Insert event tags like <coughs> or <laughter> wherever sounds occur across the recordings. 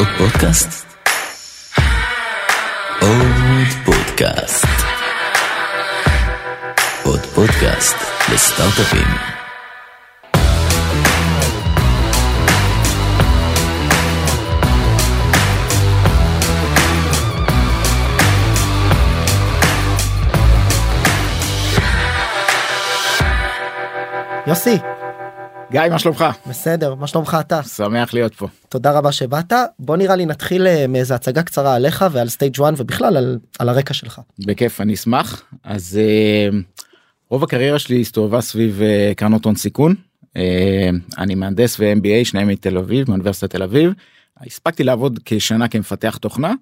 עוד פודקאסט? עוד פודקאסט. עוד פודקאסט לסטארט-אפים. יוסי, גיא, מה שלומך? בסדר, מה שלומך אתה? שמח להיות פה. תודה רבה שבאת. בוא נראה לי נתחיל אה, מאיזה הצגה קצרה עליך ועל Stage 1 ובכלל על, על הרקע שלך. בכיף, אני אשמח. אז אה, רוב הקריירה שלי הסתובבה סביב אה, קרנות הון סיכון. אה, אני מהנדס ו- MBA, שניהם מתל אביב, מאוניברסיטת תל אביב. הספקתי לעבוד כשנה כמפתח תוכנה.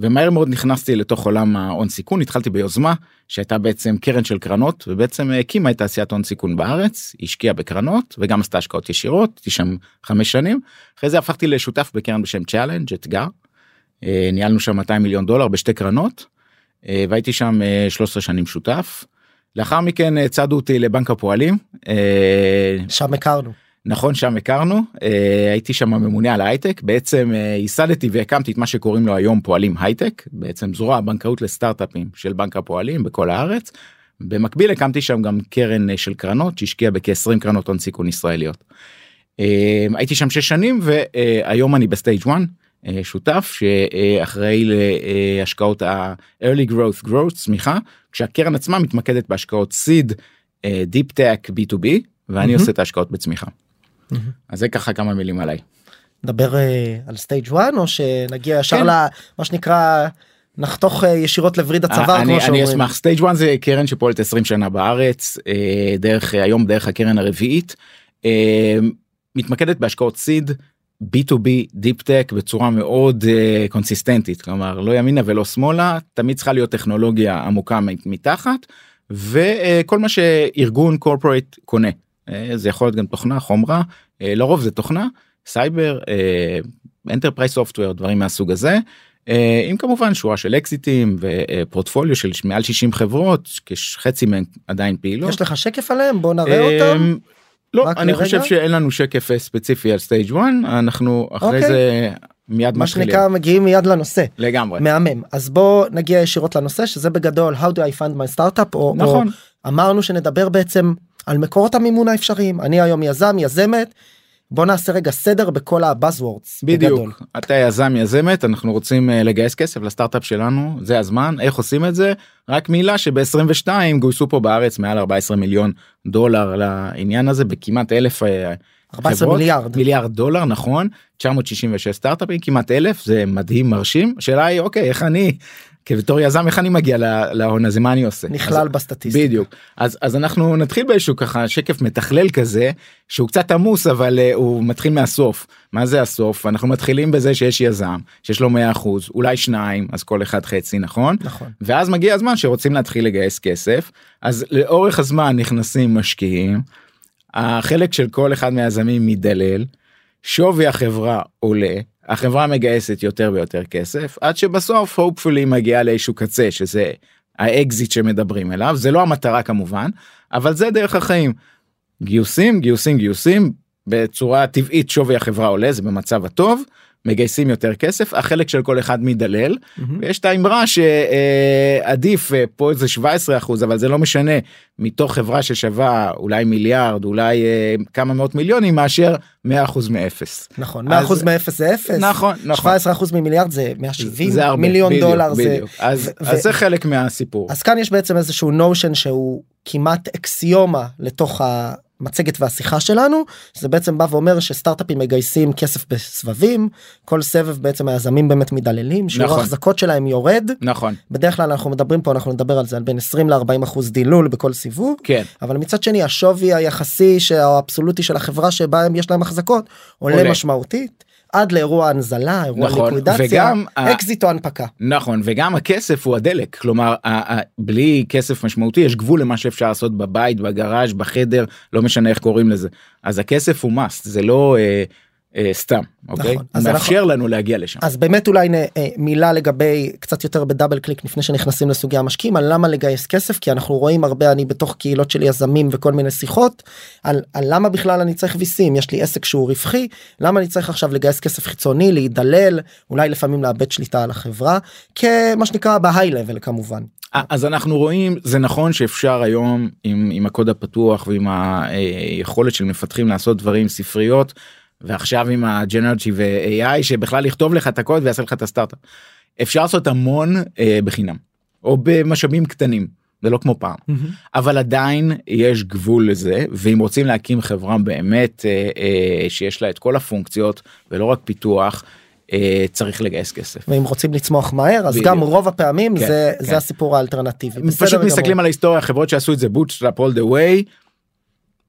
ומהר מאוד נכנסתי לתוך עולם ההון סיכון התחלתי ביוזמה שהייתה בעצם קרן של קרנות ובעצם הקימה את תעשיית הון סיכון בארץ השקיעה בקרנות וגם עשתה השקעות ישירות הייתי שם חמש שנים אחרי זה הפכתי לשותף בקרן בשם Challenge אתגר. אה, ניהלנו שם 200 מיליון דולר בשתי קרנות אה, והייתי שם 13 שנים שותף. לאחר מכן צעדו אותי לבנק הפועלים. שם הכרנו. נכון שם הכרנו אה, הייתי שם ממונה על הייטק בעצם אה, ייסדתי והקמתי את מה שקוראים לו היום פועלים הייטק בעצם זרוע הבנקאות לסטארט-אפים של בנק הפועלים בכל הארץ. במקביל הקמתי שם גם קרן אה, של קרנות שהשקיעה בכ-20 קרנות הון סיכון ישראליות. הייתי שם 6 שנים והיום אני ב Stage 1 שותף שאחראי להשקעות ה- early growth growth צמיחה כשהקרן עצמה מתמקדת בהשקעות seed deep tech b2b ואני mm-hmm. עושה את ההשקעות בצמיחה. אז זה ככה כמה מילים עליי. נדבר uh, על Stage 1 או שנגיע ישר כן. למה שנקרא נחתוך uh, ישירות לווריד הצבא אני, כמו שאומרים. אני אשמח Stage 1 זה קרן שפועלת 20 שנה בארץ uh, דרך uh, היום דרך הקרן הרביעית uh, מתמקדת בהשקעות seed. B2B deep tech בצורה מאוד uh, קונסיסטנטית כלומר לא ימינה ולא שמאלה תמיד צריכה להיות טכנולוגיה עמוקה מתחת וכל מה שארגון corporate קונה אה, זה יכול להיות גם תוכנה חומרה אה, לרוב זה תוכנה סייבר enterprise software דברים מהסוג הזה. עם כמובן שורה של אקזיטים ופורטפוליו של מעל 60 חברות כשחצי מהן עדיין פעילות. יש לך שקף עליהם בוא נראה אותם. לא אני לרגע? חושב שאין לנו שקף ספציפי על Stage 1 אנחנו אחרי okay. אוקיי. זה מיד מה שנקרא מגיעים מיד לנושא לגמרי מהמם אז בוא נגיע ישירות לנושא שזה בגדול how do I fund my startup או, נכון. או אמרנו שנדבר בעצם על מקורות המימון האפשריים. אני היום יזם יזמת. בוא נעשה רגע סדר בכל ה buzzwords. בדיוק. בגדול. אתה יזם יזמת אנחנו רוצים אה, לגייס כסף לסטארט-אפ שלנו. זה הזמן. איך עושים את זה? רק מילה שב-22 גויסו פה בארץ מעל 14 מיליון דולר לעניין הזה בכמעט אלף 14 חברות, מיליארד. מיליארד דולר נכון. 966 סטארט-אפים כמעט אלף זה מדהים מרשים. השאלה היא אוקיי איך אני כבתור יזם איך אני מגיע להון הזה? מה אני עושה? נכלל אז, בסטטיסטיקה. בדיוק. אז אז אנחנו נתחיל באיזשהו ככה שקף מתכלל כזה שהוא קצת עמוס אבל uh, הוא מתחיל מהסוף. מה זה הסוף? אנחנו מתחילים בזה שיש יזם שיש לו 100 אחוז אולי שניים אז כל אחד חצי נכון? נכון. ואז מגיע הזמן שרוצים להתחיל לגייס כסף. אז לאורך הזמן נכנסים משקיעים. החלק של כל אחד מהיזמים מדלל. שווי החברה עולה החברה מגייסת יותר ויותר כסף עד שבסוף hopefully מגיעה לאיזשהו קצה שזה האקזיט שמדברים אליו זה לא המטרה כמובן אבל זה דרך החיים. גיוסים גיוסים גיוסים בצורה טבעית שווי החברה עולה זה במצב הטוב מגייסים יותר כסף החלק של כל אחד מדלל mm-hmm. ויש את האמרה שעדיף אה, פה זה 17 אחוז אבל זה לא משנה מתוך חברה ששווה אולי מיליארד אולי אה, כמה מאות מיליונים מאשר 100 אחוז מאפס. נכון 100 אחוז מאפס זה אפס נכון נכון 17 אחוז ממיליארד זה 170 זה הרבה, מיליון בדיוק, דולר בדיוק. זה אז, ו- אז זה חלק מהסיפור אז כאן יש בעצם איזשהו נושן שהוא כמעט אקסיומה לתוך ה... המצגת והשיחה שלנו זה בעצם בא ואומר שסטארטאפים מגייסים כסף בסבבים כל סבב בעצם היזמים באמת מדללים שיעור נכון. ההחזקות שלהם יורד נכון בדרך כלל אנחנו מדברים פה אנחנו נדבר על זה על בין 20 ל-40 אחוז דילול בכל סיבוב כן אבל מצד שני השווי היחסי האבסולוטי של החברה שבה יש להם החזקות עולה, עולה. משמעותית. עד לאירוע הנזלה אירוע נכון, ליקווידציה וגם אקזיט או הנפקה נכון וגם הכסף הוא הדלק כלומר בלי כסף משמעותי יש גבול למה שאפשר לעשות בבית בגראז' בחדר לא משנה איך קוראים לזה אז הכסף הוא must זה לא. אה, אה, סתם אוקיי? נכון, הוא אז אנחנו- מאפשר לנו להגיע לשם. אז באמת אולי אה, מילה לגבי קצת יותר בדאבל קליק לפני שנכנסים לסוגי המשקיעים על למה לגייס כסף כי אנחנו רואים הרבה אני בתוך קהילות של יזמים וכל מיני שיחות על, על למה בכלל אני צריך ויסים? יש לי עסק שהוא רווחי למה אני צריך עכשיו לגייס כסף חיצוני להידלל אולי לפעמים לאבד שליטה על החברה? כמה שנקרא בהיי לבל כמובן. א- אז אנחנו רואים זה נכון שאפשר היום עם, עם הקוד הפתוח ועם היכולת של מפתחים לעשות דברים ספריות ועכשיו עם הג'נרג'י ו-AI שבכלל יכתוב לך את הקוד ויעשה לך את הסטארט-אפ. אפשר לעשות המון אה, בחינם או במשאבים קטנים זה לא כמו פעם אבל עדיין יש גבול לזה ואם רוצים להקים חברה באמת אה, אה, שיש לה את כל הפונקציות ולא רק פיתוח אה, צריך לגייס כסף. ואם רוצים לצמוח מהר אז בדיוק. גם רוב הפעמים כן, זה כן. זה הסיפור האלטרנטיבי. פשוט גמור. מסתכלים על ההיסטוריה חברות שעשו את זה bootstrap all the way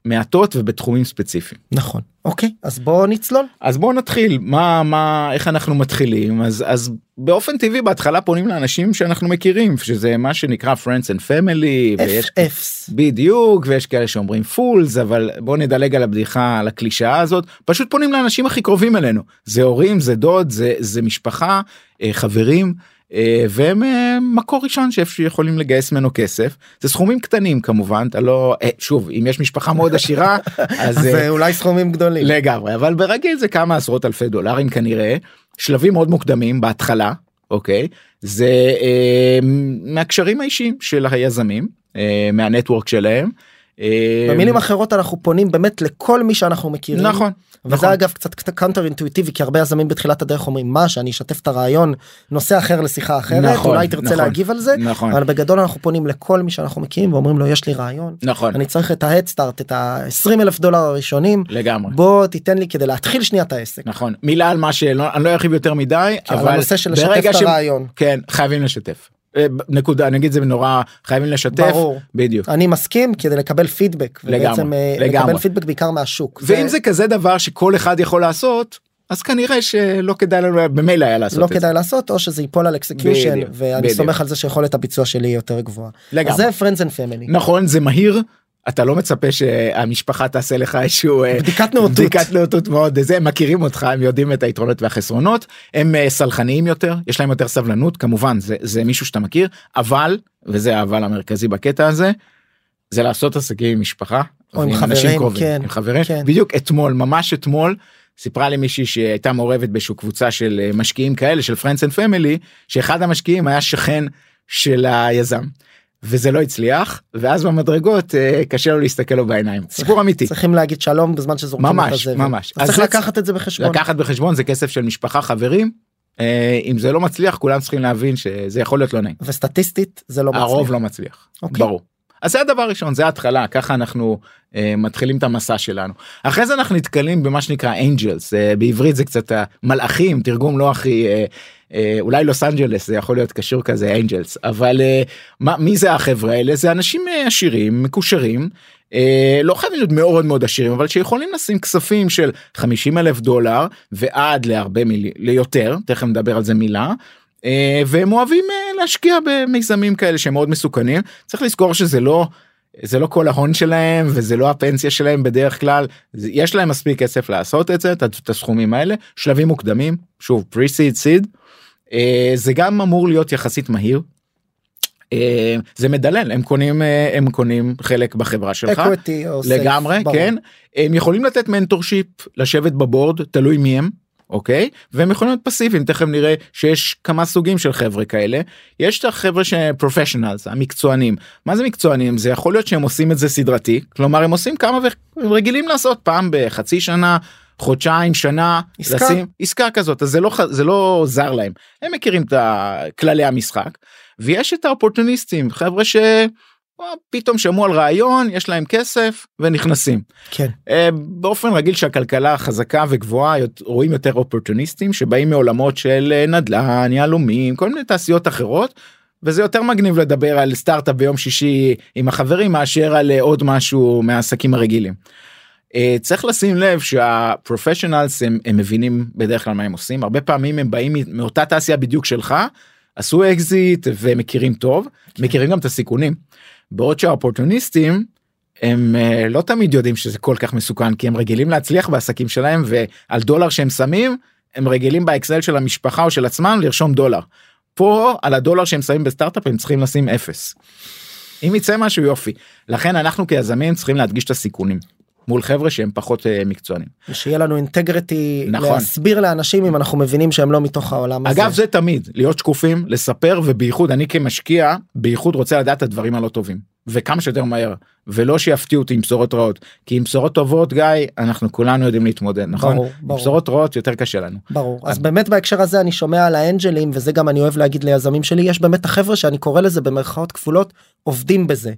מעטות ובתחומים ספציפיים. נכון אוקיי אז בואו נצלול. אז בואו נתחיל מה מה איך אנחנו מתחילים אז אז באופן טבעי בהתחלה פונים לאנשים שאנחנו מכירים שזה מה שנקרא friends and family ויש FFs. בדיוק ויש כאלה שאומרים פולס אבל בוא נדלג על הבדיחה על הקלישאה הזאת פשוט פונים לאנשים הכי קרובים אלינו זה הורים זה דוד זה זה משפחה אה, חברים. אה, והם אה, מקור ראשון שיכולים לגייס ממנו כסף זה סכומים קטנים כמובן אתה לא אה, שוב אם יש משפחה מאוד עשירה <laughs> אז אולי סכומים גדולים. לגמרי אבל ברגיל זה כמה עשרות אלפי דולרים כנראה שלבים מאוד מוקדמים בהתחלה אוקיי זה אה, מהקשרים האישיים של היזמים אה, מהנטוורק שלהם. אה, במילים אחרות אנחנו פונים באמת לכל מי שאנחנו מכירים. נכון וזה נכון. אגב קצת counter אינטואיטיבי כי הרבה יזמים בתחילת הדרך אומרים מה שאני אשתף את הרעיון נושא אחר לשיחה אחרת נכון, אולי תרצה נכון, להגיב על זה נכון אבל בגדול אנחנו פונים לכל מי שאנחנו מכירים ואומרים לו יש לי רעיון נכון אני צריך את ה headstart את ה-20 אלף דולר הראשונים לגמרי בוא תיתן לי כדי להתחיל שנייה את העסק. נכון מילה על מה שלא אני לא ארחיב יותר מדי על אבל הנושא של לשתף את ש- הרעיון. כן חייבים לשתף נקודה אני אגיד זה נורא חייבים לשתף ברור. בדיוק אני מסכים כדי לקבל פידבק לגמרי, אה, לגמרי. לקבל פידבק בעיקר מהשוק. ואם זה כזה דבר שכל אחד יכול לעשות אז כנראה שלא כדאי לנו במילא היה לעשות לא את זה. כדאי לעשות או שזה ייפול על execution ואני בדיוק. סומך על זה שיכולת הביצוע שלי יותר גבוהה. לגמרי. זה friends and family. נכון זה מהיר אתה לא מצפה שהמשפחה תעשה לך איזשהו אה, בדיקת נאותות. בדיקת נאותות מאוד. זה הם מכירים אותך הם יודעים את היתרונות והחסרונות. הם אה, סלחניים יותר יש להם יותר סבלנות. כמובן זה זה מישהו שאתה מכיר אבל וזה האבל המרכזי בקטע הזה זה לעשות עסקים עם משפחה. או עם חברים, קרובים, כן, עם חברים. כן. בדיוק אתמול ממש אתמול סיפרה לי מישהי שהייתה מעורבת באיזושהי קבוצה של אה, משקיעים כאלה של friends and family שאחד המשקיעים היה שכן של היזם. וזה לא הצליח ואז במדרגות אה, קשה לו להסתכל לו בעיניים סיפור אמיתי צריכים להגיד שלום בזמן שזורקים את ממש, הזבל. ממש. אז אז צריך לקחת את זה בחשבון. לקחת בחשבון זה כסף של משפחה חברים אה, אם זה לא מצליח כולם צריכים להבין שזה יכול להיות לא נעים וסטטיסטית זה לא מצליח. הרוב לא מצליח אוקיי. ברור. אז זה הדבר הראשון זה ההתחלה ככה אנחנו אה, מתחילים את המסע שלנו אחרי זה אנחנו נתקלים במה שנקרא angels אה, בעברית זה קצת המלאכים תרגום לא הכי אה, אה, אולי לוס אנג'לס זה יכול להיות קשור כזה angels אבל אה, מה, מי זה החברה האלה זה אנשים אה, עשירים מקושרים. אה, לא חייבים להיות מאוד מאוד עשירים אבל שיכולים לשים כספים של 50 אלף דולר ועד להרבה מיליון יותר תכף נדבר על זה מילה. אה, והם אוהבים אה, להשקיע במיזמים כאלה שהם מאוד מסוכנים צריך לזכור שזה לא זה לא כל ההון שלהם וזה לא הפנסיה שלהם בדרך כלל יש להם מספיק כסף לעשות את זה את הסכומים האלה שלבים מוקדמים שוב pre-seed seed זה גם אמור להיות יחסית מהיר. אה, זה מדלל הם קונים אה, הם קונים חלק בחברה שלך. לגמרי ברור. כן הם יכולים לתת mentorship לשבת ב board תלוי מי הם אוקיי? והם יכולים להיות פסיביים תכף נראה שיש כמה סוגים של חבר'ה כאלה. יש את החבר'ה שפרופשיונלס המקצוענים. מה זה מקצוענים? זה יכול להיות שהם עושים את זה סדרתי כלומר הם עושים כמה והם רגילים לעשות פעם בחצי שנה חודשיים שנה עסקה. לשים עסקה כזאת. אז זה לא זה לא זר להם. הם מכירים את כללי המשחק ויש את האופורטוניסטים חבר'ה ש... פתאום שמעו על רעיון יש להם כסף ונכנסים כן. אה, באופן רגיל שהכלכלה חזקה וגבוהה רואים יותר אופורטוניסטים שבאים מעולמות של אה, נדל"ן יהלומים כל מיני תעשיות אחרות. וזה יותר מגניב לדבר על סטארט-אפ ביום שישי עם החברים מאשר על אה, עוד משהו מהעסקים הרגילים. צריך לשים לב שה professionals הם, הם מבינים בדרך כלל מה הם עושים הרבה פעמים הם באים מאותה תעשייה בדיוק שלך עשו אקזיט ומכירים טוב מכירים גם את הסיכונים. בעוד שהאופורטוניסטים הם אה, לא תמיד יודעים שזה כל כך מסוכן כי הם רגילים להצליח בעסקים שלהם ועל דולר שהם שמים הם רגילים באקסל של המשפחה או של עצמם לרשום דולר. פה על הדולר שהם שמים בסטארט-אפ הם צריכים לשים אפס. אם יצא משהו יופי לכן אנחנו כיזמים צריכים להדגיש את הסיכונים מול חבר'ה שהם פחות אה, מקצוענים. שיהיה לנו אינטגריטי נכון. להסביר לאנשים אם אנחנו מבינים שהם לא מתוך העולם הזה. אגב זה תמיד להיות שקופים לספר ובייחוד אני כמשקיע בייחוד רוצה לדעת את הדברים הלא טובים וכמה שיותר מהר ולא שיפתיעו אותי עם בשורות רעות כי עם בשורות טובות גיא אנחנו כולנו יודעים להתמודד נכון ברור, עם ברור. בשורות רעות יותר קשה לנו ברור אז באמת בהקשר הזה אני שומע על האנג'לים וזה גם אני אוהב להגיד ליזמים שלי יש באמת החבר'ה שאני קורא לזה במרכאות כפולות עובדים בזה.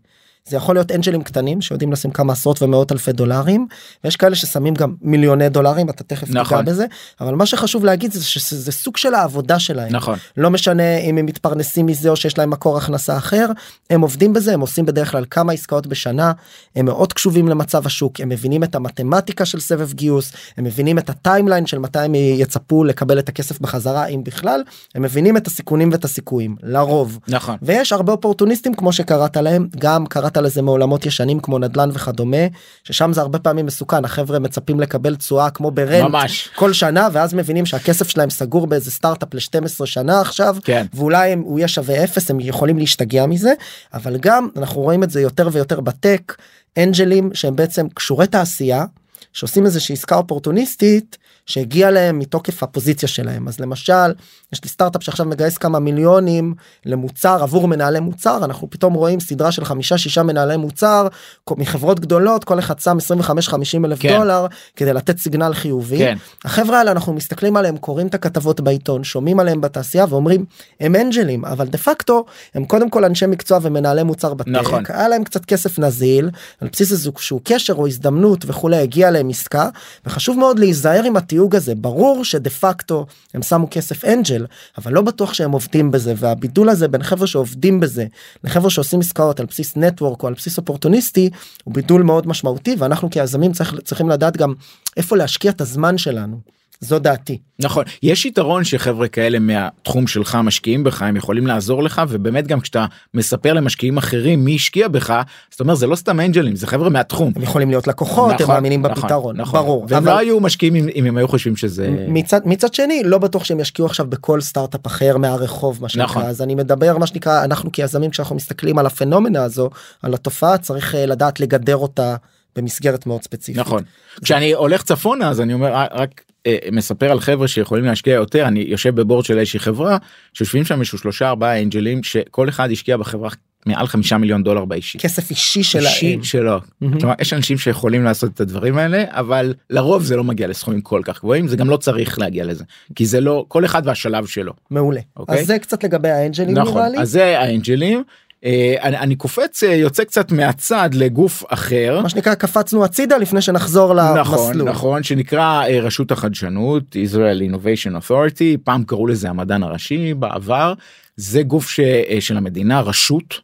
זה יכול להיות אנג'לים קטנים שיודעים לשים כמה עשרות ומאות אלפי דולרים ויש כאלה ששמים גם מיליוני דולרים אתה תכף תיגע נכון. בזה אבל מה שחשוב להגיד זה שזה סוג של העבודה שלהם. נכון. לא משנה אם הם מתפרנסים מזה או שיש להם מקור הכנסה אחר הם עובדים בזה הם עושים בדרך כלל כמה עסקאות בשנה הם מאוד קשובים למצב השוק הם מבינים את המתמטיקה של סבב גיוס הם מבינים את ה timeline של מתי הם יצפו לקבל את הכסף בחזרה אם בכלל הם מבינים את הסיכונים ואת הסיכויים לרוב. נכון. ויש הרבה אופורטוניסטים כמו שקראת להם גם קראת לזה מעולמות ישנים כמו נדל"ן וכדומה ששם זה הרבה פעמים מסוכן החבר'ה מצפים לקבל תשואה כמו ב rent ממש. כל שנה ואז מבינים שהכסף שלהם סגור באיזה סטארט-אפ ל-12 שנה עכשיו כן. ואולי הם, הוא יהיה שווה אפס הם יכולים להשתגע מזה אבל גם אנחנו רואים את זה יותר ויותר בטק אנג'לים שהם בעצם קשורי תעשייה שעושים איזושהי עסקה אופורטוניסטית שהגיע להם מתוקף הפוזיציה שלהם אז למשל יש לי סטארט-אפ שעכשיו מגייס כמה מיליונים למוצר עבור מנהלי מוצר אנחנו פתאום רואים סדרה של חמישה שישה מנהלי מוצר מחברות גדולות כל אחד שם 25 50 אלף כן. דולר כדי לתת סיגנל חיובי כן החברה האלה אנחנו מסתכלים עליהם קוראים את הכתבות בעיתון שומעים עליהם בתעשייה ואומרים הם אנג'לים אבל דה פקטו הם קודם כל אנשי מקצוע ומנהלי מוצר בטק נכון. היה להם קצת כסף נזיל על בסיס איזשהו קשר או הזדמנות וכולי הגיע להם עסקה וחשוב מאוד להיזהר עם התיוג הזה ברור שדה פקטו הם שמו כסף אנג'ל אבל לא בטוח שהם עובדים בזה והבידול הזה בין חבר'ה שעובדים בזה לחבר'ה שעושים עסקאות על בסיס נטוורק או על בסיס אופורטוניסטי הוא בידול מאוד משמעותי ואנחנו כיזמים צריך, צריכים לדעת גם איפה להשקיע את הזמן שלנו. זו דעתי. נכון יש יתרון שחבר'ה כאלה מהתחום שלך משקיעים בך הם יכולים לעזור לך ובאמת גם כשאתה מספר למשקיעים אחרים מי השקיע בך זאת אומרת זה לא סתם אנג'לים זה חבר'ה מהתחום. הם יכולים להיות לקוחות הם מאמינים נכון, בפתרון נכון. ברור והם אבל לא היו משקיעים אם, אם הם היו חושבים שזה מצד מצד שני לא בטוח שהם ישקיעו עכשיו בכל סטארט-אפ אחר מהרחוב מה שנקרא נכון. אז אני מדבר מה שנקרא אנחנו כיזמים כשאנחנו מסתכלים על הפנומנה הזו על התופעה צריך אה, לדעת לגדר אותה במסגרת מאוד ספציפית. נכון כשאני הולך צפונה אז אני אומר רק אה, מספר על חבר'ה שיכולים להשקיע יותר אני יושב בבורד של איזושהי חברה שיושבים שם איזשהו שלושה ארבעה אנג'לים שכל אחד השקיע בחברה מעל חמישה מיליון דולר באישי. כסף אישי שלהם. אישי שלו. מהמם. כלומר יש אנשים שיכולים לעשות את הדברים האלה אבל לרוב זה לא מגיע לסכומים כל כך גבוהים זה גם לא צריך להגיע לזה כי זה לא כל אחד והשלב שלו. מעולה. אוקיי. אז זה קצת לגבי האנג'לים נראה נכון לי. אז זה האנג'לים. אה, אני, אני קופץ אה, יוצא קצת מהצד לגוף אחר. מה שנקרא קפצנו הצידה לפני שנחזור נכון למסלול. נכון שנקרא אה, רשות החדשנות Israel Innovation Authority פעם קראו לזה המדען הראשי בעבר זה גוף ש, של המדינה רשות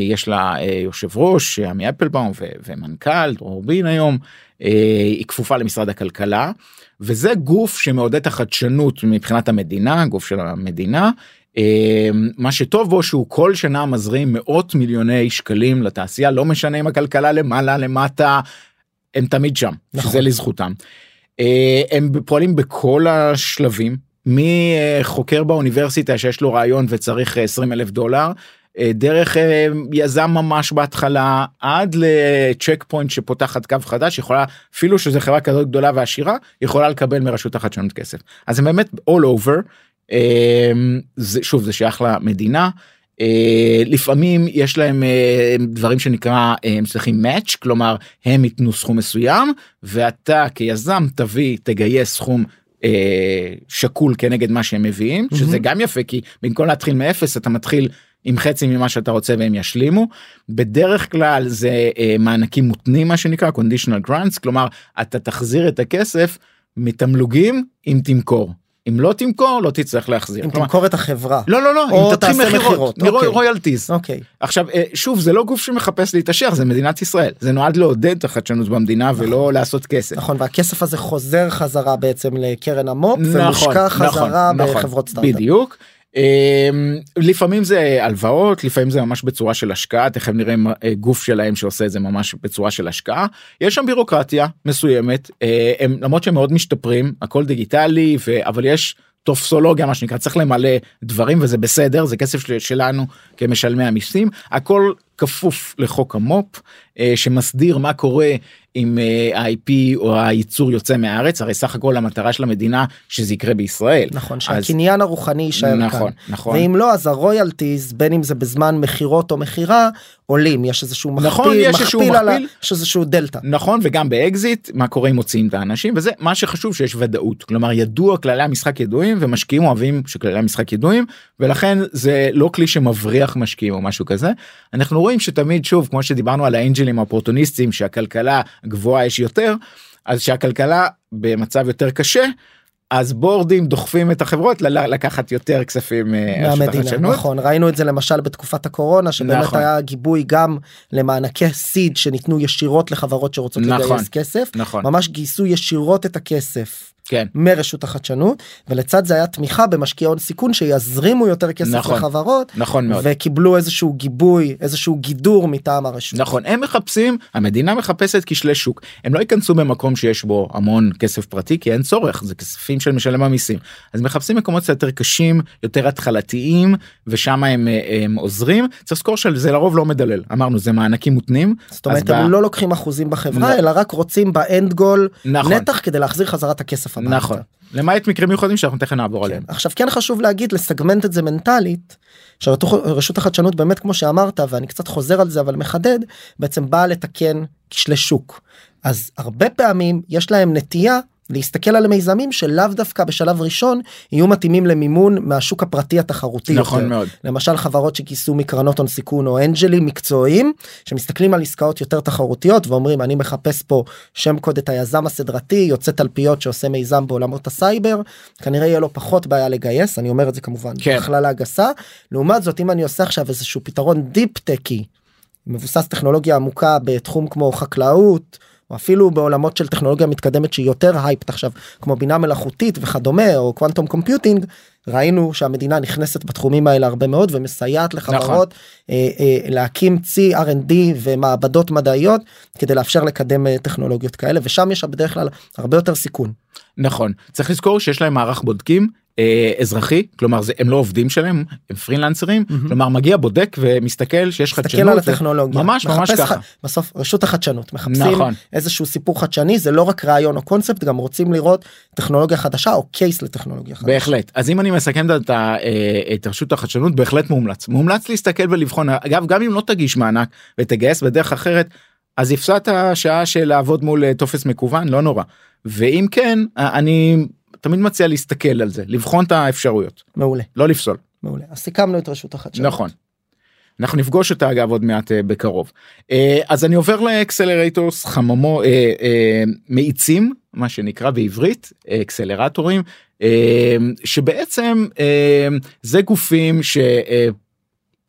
יש לה יושב ראש עמי אפלבאום ו- ומנכ"ל דרור בין היום היא כפופה למשרד הכלכלה וזה גוף שמעודד החדשנות מבחינת המדינה גוף של המדינה. אה, מה שטוב בו שהוא כל שנה מזרים מאות מיליוני שקלים לתעשייה לא משנה אם הכלכלה למעלה למטה הם תמיד שם נכון. שזה לזכותם. אה, הם פועלים בכל השלבים מחוקר באוניברסיטה שיש לו רעיון וצריך 20 אלף דולר אה, דרך אה, יזם ממש בהתחלה עד לצ'ק פוינט שפותחת קו חדש יכולה אפילו שזו חברה כזאת גדולה ועשירה יכולה לקבל מרשות החדשנות כסף אז הם באמת all over אה, זה שוב זה שייך למדינה. אה, לפעמים יש להם אה, דברים שנקרא אה, הם צריכים match כלומר הם ייתנו סכום מסוים ואתה כיזם תביא תגייס סכום אה, שקול כנגד מה שהם מביאים שזה מהמם. גם יפה כי במקום להתחיל מאפס אתה מתחיל עם חצי ממה שאתה רוצה והם ישלימו בדרך כלל זה אה, מענקים מותנים מה שנקרא conditional grants כלומר אתה תחזיר את הכסף מתמלוגים אם תמכור אם לא תמכור לא תצטרך להחזיר. אם כלומר, תמכור את החברה. לא לא לא אם תתחיל מכירות אוקיי. רויאלטיז אוקיי. עכשיו אה, שוב זה לא גוף שמחפש להתעשר זה מדינת ישראל זה נועד לעודד את החדשנות במדינה ולא לעשות כסף. נכון והכסף הזה חוזר חזרה בעצם לקרן המו"פ נכון, ומושקע נכון, חזרה נכון, בחברות סטארט-אפ. בדיוק לפעמים זה הלוואות לפעמים זה ממש בצורה של השקעה תכף נראה אה, גוף שלהם שעושה את זה ממש בצורה של השקעה. יש שם בירוקרטיה מסוימת אה, הם למרות שהם מאוד משתפרים הכל דיגיטלי ו... אבל יש טופסולוגיה מה שנקרא צריך למלא דברים וזה בסדר זה כסף של, שלנו כמשלמי המיסים. הכל כפוף לחוק המו"פ אה, שמסדיר מה קורה אם אה, ה-IP או הייצור יוצא מהארץ הרי סך הכל המטרה של המדינה שזה יקרה בישראל. נכון שהקניין אז... הרוחני יישאר נכון, כאן. נכון. ואם לא אז ה royalties בין אם זה בזמן מכירות או מכירה עולים יש איזשהו מכפיל, נכון, יש איזשהו מכפיל, על ה... מכפיל. יש איזשהו דלתא. נכון וגם באקזיט מה קורה אם מוציאים את האנשים וזה מה שחשוב שיש ודאות כלומר ידוע כללי המשחק ידועים ומשקיעים אוהבים שכללי המשחק ידועים ולכן זה לא כלי שמבריח משקיעים או משהו כזה אנחנו רואים שתמיד שוב כמו שדיברנו על האנג'לים האופורטוניסטים שהכלכלה גבוהה יש יותר אז שהכלכלה במצב יותר קשה אז בורדים דוחפים את החברות ל- לקחת יותר כספים אה, מהמדינה. נכון ראינו את זה למשל בתקופת הקורונה שבאמת נכון. היה גיבוי גם למענקי סיד שניתנו ישירות לחברות שרוצות נכון. לגייס כסף נכון ממש גייסו ישירות את הכסף כן מרשות החדשנות ולצד זה היה תמיכה במשקיעי הון סיכון שיזרימו יותר כסף נכון. לחברות נכון מאוד. וקיבלו איזשהו גיבוי איזשהו גידור מטעם הרשות. נכון הם מחפשים המדינה מחפשת כשלי שוק הם לא ייכנסו במקום שיש בו המון כסף פרטי כי אין צורך זה כספים של משלם המיסים אז מחפשים מקומות יותר קשים יותר התחלתיים ושם הם, אה, הם עוזרים צריך לזכור שזה לרוב לא מדלל אמרנו זה מענקים מותנים זאת אומרת הם ב- לא לוקחים אחוזים בחברה לא. אלא רק רוצים באנד גול נכון. נתח כדי להחזיר חזרה את הכסף הביתה. נכון למעט מקרים מיוחדים שאנחנו תכף נעבור עליהם. עכשיו כן חשוב להגיד לסגמנט את זה מנטלית שרשות החדשנות באמת כמו שאמרת ואני קצת חוזר על זה אבל מחדד בעצם באה לתקן כשלי שוק אז הרבה פעמים יש להם נטייה להסתכל על מיזמים שלאו דווקא בשלב ראשון יהיו מתאימים למימון מהשוק הפרטי התחרותי נכון יותר. מאוד. למשל חברות שכיסו מקרנות הון סיכון או אנג'לים מקצועיים שמסתכלים על עסקאות יותר תחרותיות ואומרים אני מחפש פה שם קוד את היזם הסדרתי יוצא תלפיות שעושה מיזם בעולמות הסייבר כנראה יהיה לו פחות בעיה לגייס אני אומר את זה כמובן כן. הכללה גסה לעומת זאת אם אני עושה עכשיו איזשהו פתרון deep tech-י מבוסס טכנולוגיה עמוקה בתחום כמו חקלאות. או אפילו בעולמות של טכנולוגיה מתקדמת שהיא יותר hyped עכשיו כמו בינה מלאכותית וכדומה או quantum computing ראינו שהמדינה נכנסת בתחומים האלה הרבה מאוד ומסייעת לחברות אה, אה, להקים צי R&D ומעבדות מדעיות כדי לאפשר לקדם אה, טכנולוגיות כאלה ושם יש בדרך כלל הרבה יותר סיכון. נכון צריך לזכור שיש להם מערך בודקים אה, אזרחי כלומר זה הם לא עובדים שלהם הם פרילנסרים מהמם. כלומר מגיע בודק ומסתכל שיש חדשנות. על ו- הטכנולוגיה ממש ממש ככה. ח- בסוף רשות החדשנות מחפשים נכון. איזשהו סיפור חדשני זה לא רק רעיון או קונספט גם רוצים לראות טכנולוגיה חדשה או קייס לטכנולוגיה חדשה. בהחלט אז אם אני מסכם את, ה- אה, את רשות החדשנות בהחלט מומלץ מומלץ להסתכל ולבחון אגב גם אם לא תגיש מענק ותגייס בדרך אחרת אז הפסדת שעה של לעבוד מול אה, טופס מקוון לא נורא ואם כן אני תמיד מציע להסתכל על זה לבחון את האפשרויות. מעולה. לא לפסול. מעולה. אז סיכמנו את רשות החדשנות. נכון. אנחנו נפגוש אותה אגב עוד מעט בקרוב. אז אני עובר ל accelerators חממו אה, אה, מאיצים מה שנקרא בעברית אקסלרטורים שבעצם זה גופים ש...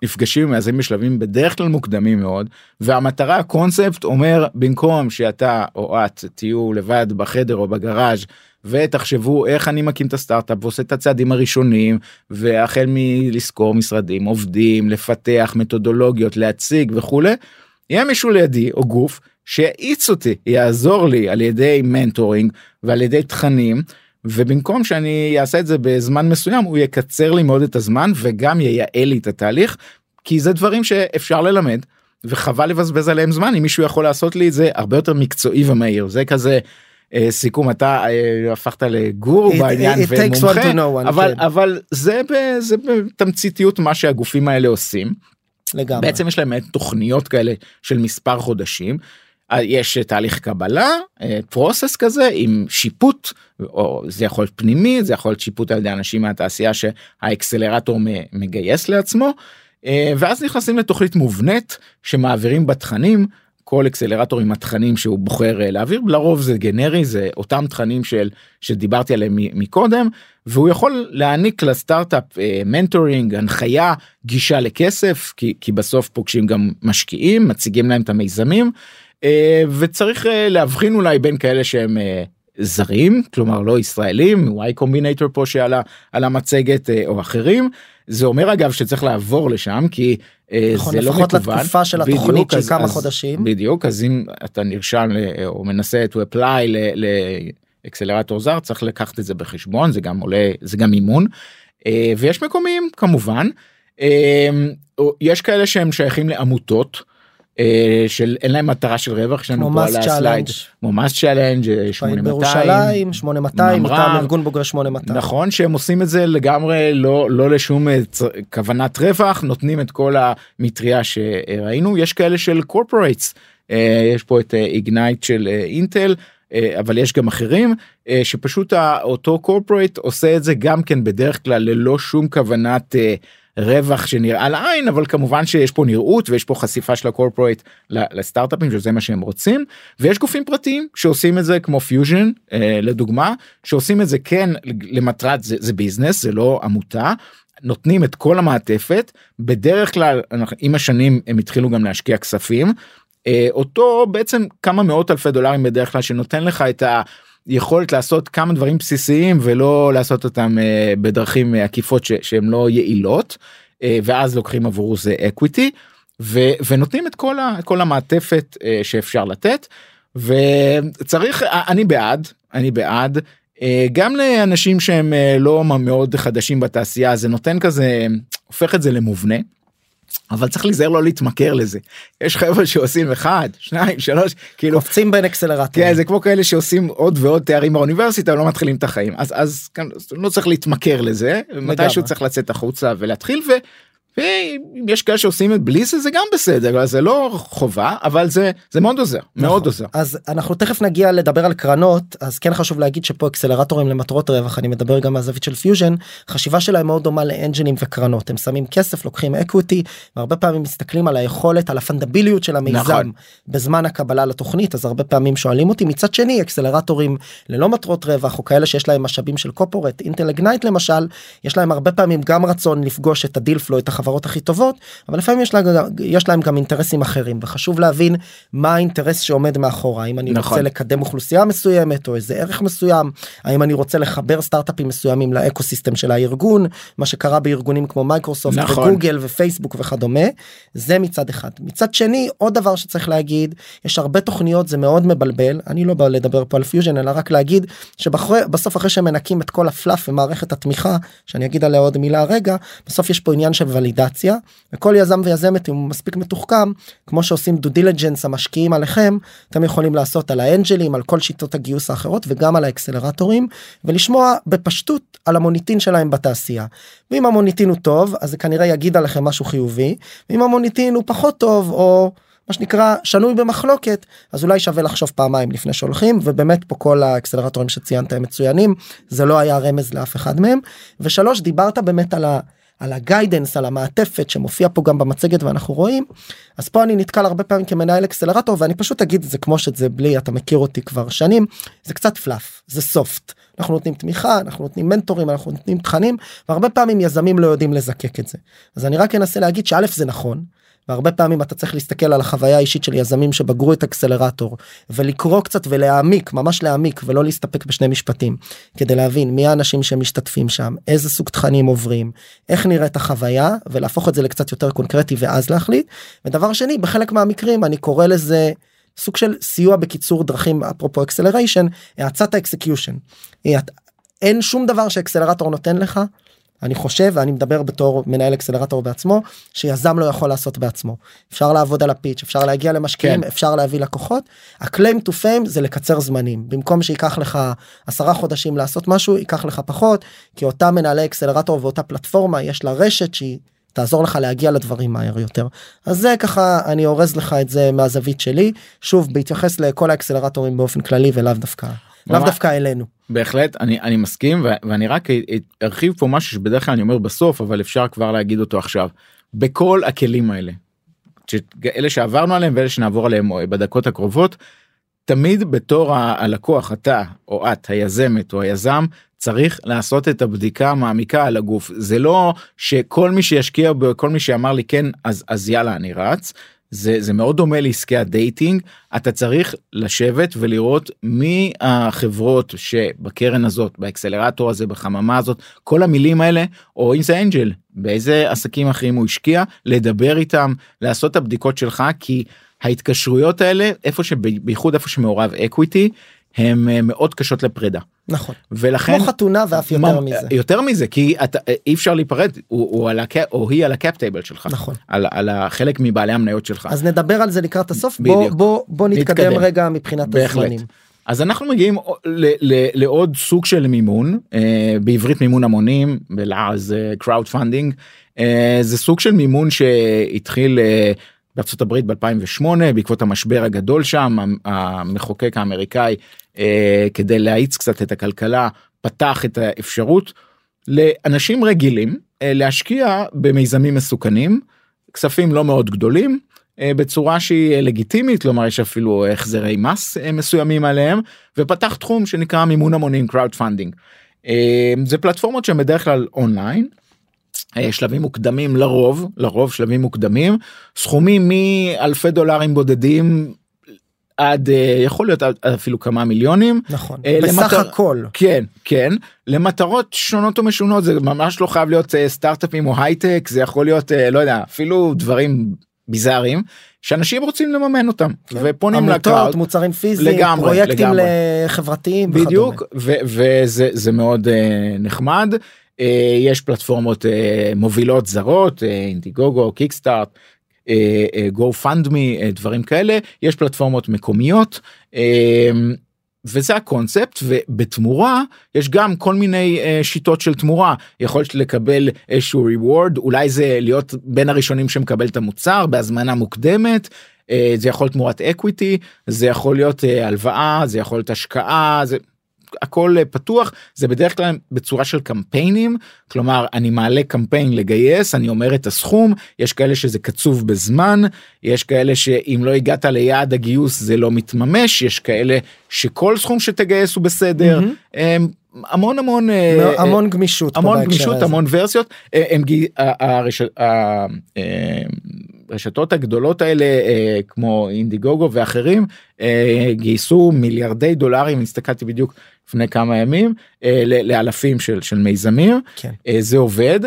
נפגשים עם יזמים בשלבים בדרך כלל מוקדמים מאוד והמטרה הקונספט אומר במקום שאתה או את תהיו לבד בחדר או בגראז' ותחשבו איך אני מקים את הסטארט-אפ ועושה את הצעדים הראשונים והחל מלשכור משרדים עובדים לפתח מתודולוגיות להציג וכולי. יהיה מישהו לידי או גוף שיאיץ אותי יעזור לי על ידי mentoring ועל ידי תכנים ובמקום שאני אעשה את זה בזמן מסוים הוא יקצר לי מאוד את הזמן וגם ייעל לי את התהליך כי זה דברים שאפשר ללמד וחבל לבזבז עליהם זמן אם מישהו יכול לעשות לי את זה הרבה יותר מקצועי ומהיר זה כזה. אה, סיכום אתה אה, הפכת לגור It- בעניין it one ומומחה one, אבל כן. אבל זה ב- זה בתמציתיות מה שהגופים האלה עושים לגמרי. בעצם יש להם תוכניות כאלה של מספר חודשים. אה, יש אה, תהליך קבלה process כזה עם שיפוט או זה יכול להיות פנימי זה יכול להיות שיפוט על ידי אנשים מהתעשייה שהאקסלרטור מגייס לעצמו אה, ואז נכנסים לתוכנית מובנית שמעבירים בתכנים כל אקסלרטור עם התכנים שהוא בוחר אה, להעביר. לרוב זה גנרי זה אותם תכנים של שדיברתי עליהם מקודם והוא יכול להעניק לסטארט-אפ אה, mentoring הנחיה גישה לכסף כי, כי בסוף פוגשים גם משקיעים מציגים להם את המיזמים. אה, וצריך אה, להבחין אולי בין כאלה שהם אה, זרים כלומר לא ישראלים y קומבינטור פה שעלה על המצגת אה, או אחרים זה אומר אגב שצריך לעבור לשם כי אה, נכון, זה לא לפחות מקוון. לתקופה של בדיוק, התוכנית של כמה אז- חודשים. בדיוק אז אם אתה נרשם או מנסה to apply לאקסלרטור זר צריך לקחת את זה בחשבון זה גם עולה זה גם מימון אה, ויש מקומיים כמובן אה, יש כאלה שהם שייכים לעמותות. אה, של אין להם מטרה של רווח יש לנו כמו פה על ה slide כמו MassChallenge פה, 8200 בירושלים 8200 ממר"ם. מטעם ארגון בוגרי 8200. נכון שהם עושים את זה לגמרי לא לא לשום אה, כוונת רווח נותנים את כל המטריה שראינו יש כאלה של אה, יש פה את Ignite של אה, אינטל אה, אבל יש גם אחרים אה, שפשוט אותו corporate עושה את זה גם כן בדרך כלל ללא שום כוונת אה, רווח שנראה לעין אבל כמובן שיש פה נראות ויש פה חשיפה של ה corporate לסטארט-אפים שזה מה שהם רוצים ויש גופים פרטיים שעושים את זה כמו פיוז'ן לדוגמה שעושים את זה כן למטרת זה, זה business זה לא עמותה. נותנים את כל המעטפת בדרך כלל עם השנים הם התחילו גם להשקיע כספים. אה, אותו בעצם כמה מאות אלפי דולרים בדרך כלל שנותן לך את היכולת לעשות כמה דברים בסיסיים ולא לעשות אותם אה, בדרכים אה, עקיפות ש- שהן לא יעילות אה, ואז לוקחים עבור זה equity ונותנים את כל, ה, כל המעטפת שאפשר לתת וצריך אני בעד אני בעד גם לאנשים שהם לא מאוד חדשים בתעשייה זה נותן כזה הופך את זה למובנה. אבל צריך להיזהר לא להתמכר לזה. יש חבר'ה שעושים אחד שניים שלוש כאילו קופצים בין אקסלרטורים. כן זה כמו כאלה שעושים עוד ועוד תארים באוניברסיטה ולא מתחילים את החיים. אז אז כאן לא צריך להתמכר לזה. מתישהו צריך לצאת החוצה ולהתחיל ו. ואם יש כאלה שעושים את בלי זה זה גם בסדר אז זה לא חובה אבל זה זה מאוד עוזר מאוד נכון. עוזר. אז אנחנו תכף נגיע לדבר על קרנות אז כן חשוב להגיד שפה אקסלרטורים למטרות רווח אני מדבר גם מהזווית של פיוז'ן חשיבה שלהם מאוד דומה לאנג'לים וקרנות הם שמים כסף לוקחים equity והרבה פעמים מסתכלים על היכולת על ה fundable-יות של המיזם נכון. בזמן הקבלה לתוכנית אז הרבה פעמים שואלים אותי מצד שני אקסלרטורים ללא מטרות רווח או כאלה שיש להם משאבים של corporate אינטל Ignite למשל יש להם הרבה פעמים גם רצון לפגוש את ה deal flow את החברות הכי טובות אבל לפעמים יש, לה, יש להם גם אינטרסים אחרים וחשוב להבין מה האינטרס שעומד מאחורה האם אני נכון. רוצה לקדם אוכלוסייה מסוימת או איזה ערך מסוים האם אני רוצה לחבר סטארט-אפים מסוימים ל ecosystem של הארגון מה שקרה בארגונים כמו מייקרוסופט נכון. וגוגל ופייסבוק וכדומה זה מצד אחד מצד שני עוד דבר שצריך להגיד יש הרבה תוכניות זה מאוד מבלבל אני לא בא לדבר פה על פיוז'ן אלא רק להגיד שבסוף אחרי שמנקים את כל ה fluff ומערכת התמיכה שאני אגיד עליה עוד מילה רגע בסוף יש פה עניין של ולידציה וכל יזם ויזמת אם הוא מספיק מתוחכם כמו שעושים due diligence המשקיעים עליכם אתם יכולים לעשות על האנג'לים על כל שיטות הגיוס האחרות וגם על האקסלרטורים ולשמוע בפשטות על המוניטין שלהם בתעשייה. ואם המוניטין הוא טוב אז זה כנראה יגיד עליכם משהו חיובי ואם המוניטין הוא פחות טוב או מה שנקרא שנוי במחלוקת אז אולי שווה לחשוב פעמיים לפני שהולכים ובאמת פה כל האקסלרטורים שציינת הם מצוינים זה לא היה רמז לאף אחד מהם ושלוש דיברת באמת על ה... על הגיידנס על המעטפת שמופיע פה גם במצגת ואנחנו רואים. אז פה אני נתקל הרבה פעמים כמנהל אקסלרטור ואני פשוט אגיד את זה כמו שזה בלי אתה מכיר אותי כבר שנים זה קצת פלאף זה סופט אנחנו נותנים תמיכה אנחנו נותנים מנטורים אנחנו נותנים תכנים והרבה פעמים יזמים לא יודעים לזקק את זה. אז אני רק אנסה להגיד שא' זה נכון והרבה פעמים אתה צריך להסתכל על החוויה האישית של יזמים שבגרו את אקסלרטור ולקרוא קצת ולהעמיק ממש להעמיק ולא להסתפק בשני משפטים כדי להבין מי האנשים שמשתתפים שם איזה סוג תכנים עוברים איך נראית החוויה ולהפוך את זה לקצת יותר קונקרטי ואז להחליט. ודבר שני בחלק מהמקרים אני קורא לזה סוג של סיוע בקיצור דרכים אפרופו acceleration האצת ה execution. אין שום דבר שאקסלרטור נותן לך אני חושב ואני מדבר בתור מנהל אקסלרטור בעצמו שיזם לא יכול לעשות בעצמו. אפשר לעבוד על הפיץ' אפשר להגיע למשקיעים כן. אפשר להביא לקוחות. ה-claim to fame זה לקצר זמנים. במקום שייקח לך עשרה חודשים לעשות משהו ייקח לך פחות כי אותה מנהלי אקסלרטור ואותה פלטפורמה יש לה רשת שהיא תעזור לך להגיע לדברים מהר יותר. אז זה ככה אני אורז לך את זה מהזווית שלי. שוב בהתייחס לכל האקסלרטורים באופן כללי ולאו דווקא לאו דווקא אלינו. בהחלט אני אני מסכים ואני רק ארחיב פה משהו שבדרך כלל אני אומר בסוף אבל אפשר כבר להגיד אותו עכשיו בכל הכלים האלה. אלה שעברנו עליהם ואלה שנעבור עליהם בדקות הקרובות. תמיד בתור הלקוח אתה או את היזמת או היזם צריך לעשות את הבדיקה המעמיקה על הגוף זה לא שכל מי שישקיע בכל מי שאמר לי כן אז אז יאללה אני רץ זה זה מאוד דומה לעסקי ה dating. אתה צריך לשבת ולראות מי החברות שבקרן הזאת באקסלרטור הזה בחממה הזאת כל המילים האלה או אם זה angel באיזה עסקים אחרים הוא השקיע לדבר איתם לעשות את הבדיקות שלך כי ההתקשרויות האלה איפה שבייחוד איפה שמעורב equity הם אה, מאוד קשות לפרידה. נכון. ולכן כמו חתונה ואף יותר מה- מזה. יותר מזה כי אתה אי אפשר להיפרד הוא, הוא על ה cap או היא על ה cap table שלך נכון. על, על החלק מבעלי המניות שלך אז נדבר על זה לקראת הסוף בוא בדיוק. בוא בוא נתקדם נתקדם. רגע מבחינת בהחלט. הזמנים. אז אנחנו מגיעים ל, ל, לעוד סוג של מימון אה, בעברית מימון המונים בלעז crowdfunding אה, זה סוג של מימון שהתחיל אה, הברית ב2008 בעקבות המשבר הגדול שם המחוקק האמריקאי אה, כדי להאיץ קצת את הכלכלה פתח את האפשרות לאנשים רגילים אה, להשקיע במיזמים מסוכנים כספים לא מאוד גדולים אה, בצורה שהיא אה, לגיטימית כלומר יש אפילו החזרי מס אה, מסוימים עליהם ופתח תחום שנקרא מימון המונים crowd funding. אה, זה פלטפורמות שהן בדרך כלל אונליין. אה, שלבים מוקדמים לרוב לרוב שלבים מוקדמים סכומים מאלפי דולרים בודדים עד אה, יכול להיות עד אפילו כמה מיליונים נכון. אה, בסך למטר- הכל. כן כן למטרות שונות ומשונות זה ממש לא חייב להיות סטארט-אפים או הייטק זה יכול להיות לא יודע אפילו דברים ביזאריים שאנשים רוצים לממן אותם ופונים עמותות, ל crowd מוצרים פיזיים, לגמרי, פרויקטים לגמרי. חברתיים בדיוק וכדומה. ו- וזה זה מאוד אה, נחמד יש פלטפורמות אה, מובילות זרות אה, Indiegogo Kickstarter. GoFundMe דברים כאלה יש פלטפורמות מקומיות אה, וזה הקונספט ובתמורה יש גם כל מיני אה, שיטות של תמורה יכול להיות לקבל איזשהו reward אולי זה להיות בין הראשונים שמקבל את המוצר בהזמנה מוקדמת אה, זה יכול תמורת equity זה יכול להיות uh, הלוואה זה יכול להיות השקעה זה הכל uh, פתוח זה בדרך כלל בצורה של קמפיינים כלומר אני מעלה קמפיין לגייס אני אומר את הסכום יש כאלה שזה קצוב בזמן יש כאלה שאם לא הגעת ליעד הגיוס זה לא מתממש יש כאלה שכל סכום שתגייס הוא בסדר הם, המון המון אה, אה, המון גמישות. המון גמישות הזה. המון ורסיות אה, הם הרש- אה, הרשתות הגדולות האלה אה, כמו אינדיגוגו ואחרים אה, גייסו מיליארדי דולרים הסתכלתי בדיוק לפני כמה ימים אה, לאלפים של של מיזמים כן. אה, זה עובד.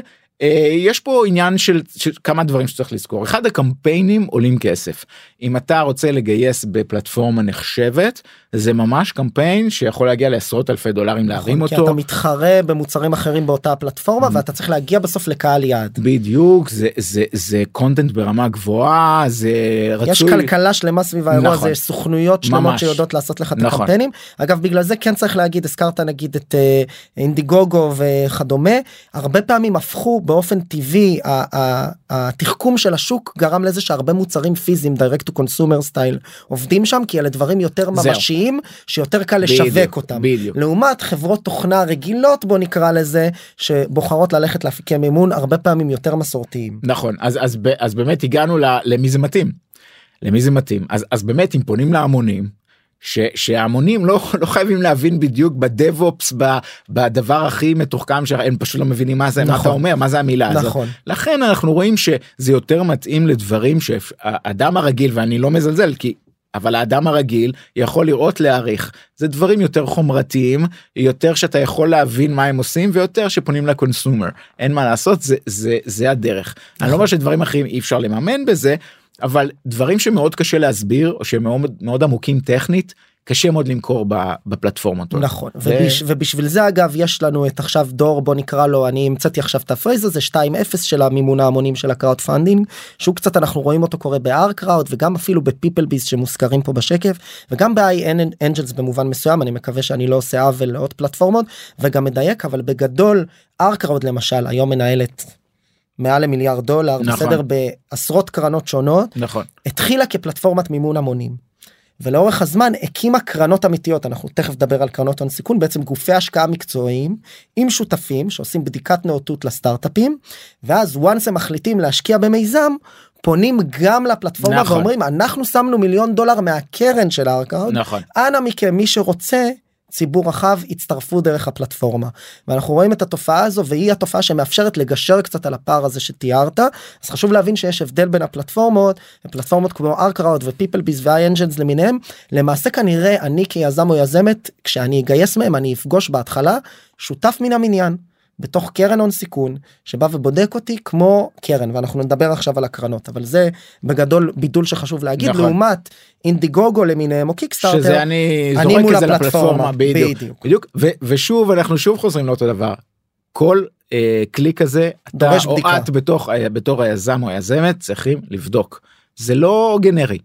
אה, יש פה עניין של, של כמה דברים שצריך לזכור אחד הקמפיינים עולים כסף אם אתה רוצה לגייס בפלטפורמה נחשבת זה ממש קמפיין שיכול להגיע לעשרות אלפי דולרים להרים נכון, כי אותו. אתה מתחרה במוצרים אחרים באותה הפלטפורמה ואתה צריך להגיע בסוף לקהל יעד. בדיוק זה זה זה קונטנט ברמה גבוהה זה רצוי יש כלכלה שלמה סביב האירוע הזה, נכון. יש סוכנויות שלמות. שיודעות לעשות לך את נכון. הקמפיינים. אגב בגלל זה כן צריך להגיד הזכרת נגיד את אה, אינדיגוגו וכדומה הרבה פעמים הפכו באופן טבעי התחכום של השוק גרם לזה שהרבה מוצרים פיזיים direct to consumer style עובדים שם כי אלה דברים יותר זהו. ממשיים שיותר קל בדיוק, לשווק אותם. בדיוק. לעומת חברות תוכנה רגילות בוא נקרא לזה שבוחרות ללכת להפיקי מימון הרבה פעמים יותר מסורתיים. נכון אז אז אז באמת הגענו ל- למי זה מתאים. למי זה מתאים אז אז באמת אם פונים להמונים. ש, שההמונים לא, לא חייבים להבין בדיוק בדב-אופס ב- בדבר הכי מתוחכם שהם פשוט לא מבינים מה זה מה נכון. אתה אומר מה זה המילה הזאת. נכון. לכן אנחנו רואים שזה יותר מתאים לדברים שהאדם הרגיל ואני לא מזלזל כי אבל האדם הרגיל יכול לראות להעריך. זה דברים יותר חומרתיים יותר שאתה יכול להבין מה הם עושים ויותר שפונים לקונסומר אין מה לעשות זה זה זה הדרך. אני לא אומר שדברים אחרים אי אפשר לממן בזה אבל דברים שמאוד קשה להסביר או שהם מאוד מאוד עמוקים טכנית קשה מאוד למכור בפלטפורמות. נכון ו- ובש, ובשביל זה אגב יש לנו את עכשיו דור בוא נקרא לו אני המצאתי עכשיו את ה phrase הזה 2-0 של המימון ההמונים של ה crowdfunding שהוא קצת אנחנו רואים אותו קורה ב-OurCrowd וגם אפילו ב PipelBiz שמוזכרים פה בשקף וגם ב-iAngels במובן מסוים אני מקווה שאני לא עושה עוול לעוד פלטפורמות וגם מדייק אבל בגדול R קראוד למשל היום מנהלת. מעל למיליארד דולר נכון. בסדר בעשרות קרנות שונות נכון התחילה כפלטפורמת מימון המונים. ולאורך הזמן הקימה קרנות אמיתיות אנחנו תכף נדבר על קרנות הון סיכון בעצם גופי השקעה מקצועיים עם שותפים שעושים בדיקת נאותות לסטארט-אפים ואז once הם מחליטים להשקיע במיזם פונים גם לפלטפורמה נכון. ואומרים אנחנו שמנו מיליון דולר מהקרן של הארקאוד נכון אנא מכם מי שרוצה ציבור רחב יצטרפו דרך הפלטפורמה. ואנחנו רואים את התופעה הזו והיא התופעה שמאפשרת לגשר קצת על הפער הזה שתיארת. אז חשוב להבין שיש הבדל בין הפלטפורמות פלטפורמות כמו ארקראוד ופיפל ביז והאנג'נס למיניהם. למעשה כנראה אני כיזם או יזמת כשאני אגייס מהם אני אפגוש בהתחלה שותף מן המניין. בתוך קרן הון סיכון שבא ובודק אותי כמו קרן ואנחנו נדבר עכשיו על הקרנות אבל זה בגדול בידול שחשוב להגיד נכון. לעומת Indiegogo למיניהם או Kickstarter שזה אני אני זורק מול את זה לפלטפורמה בדיוק בדיוק. בדיוק ו- ושוב אנחנו שוב חוזרים לאותו דבר כל אה, כלי כזה אתה או בדיקה. את בתוך ה- בתור היזם או היזמת צריכים לבדוק זה לא גנרי.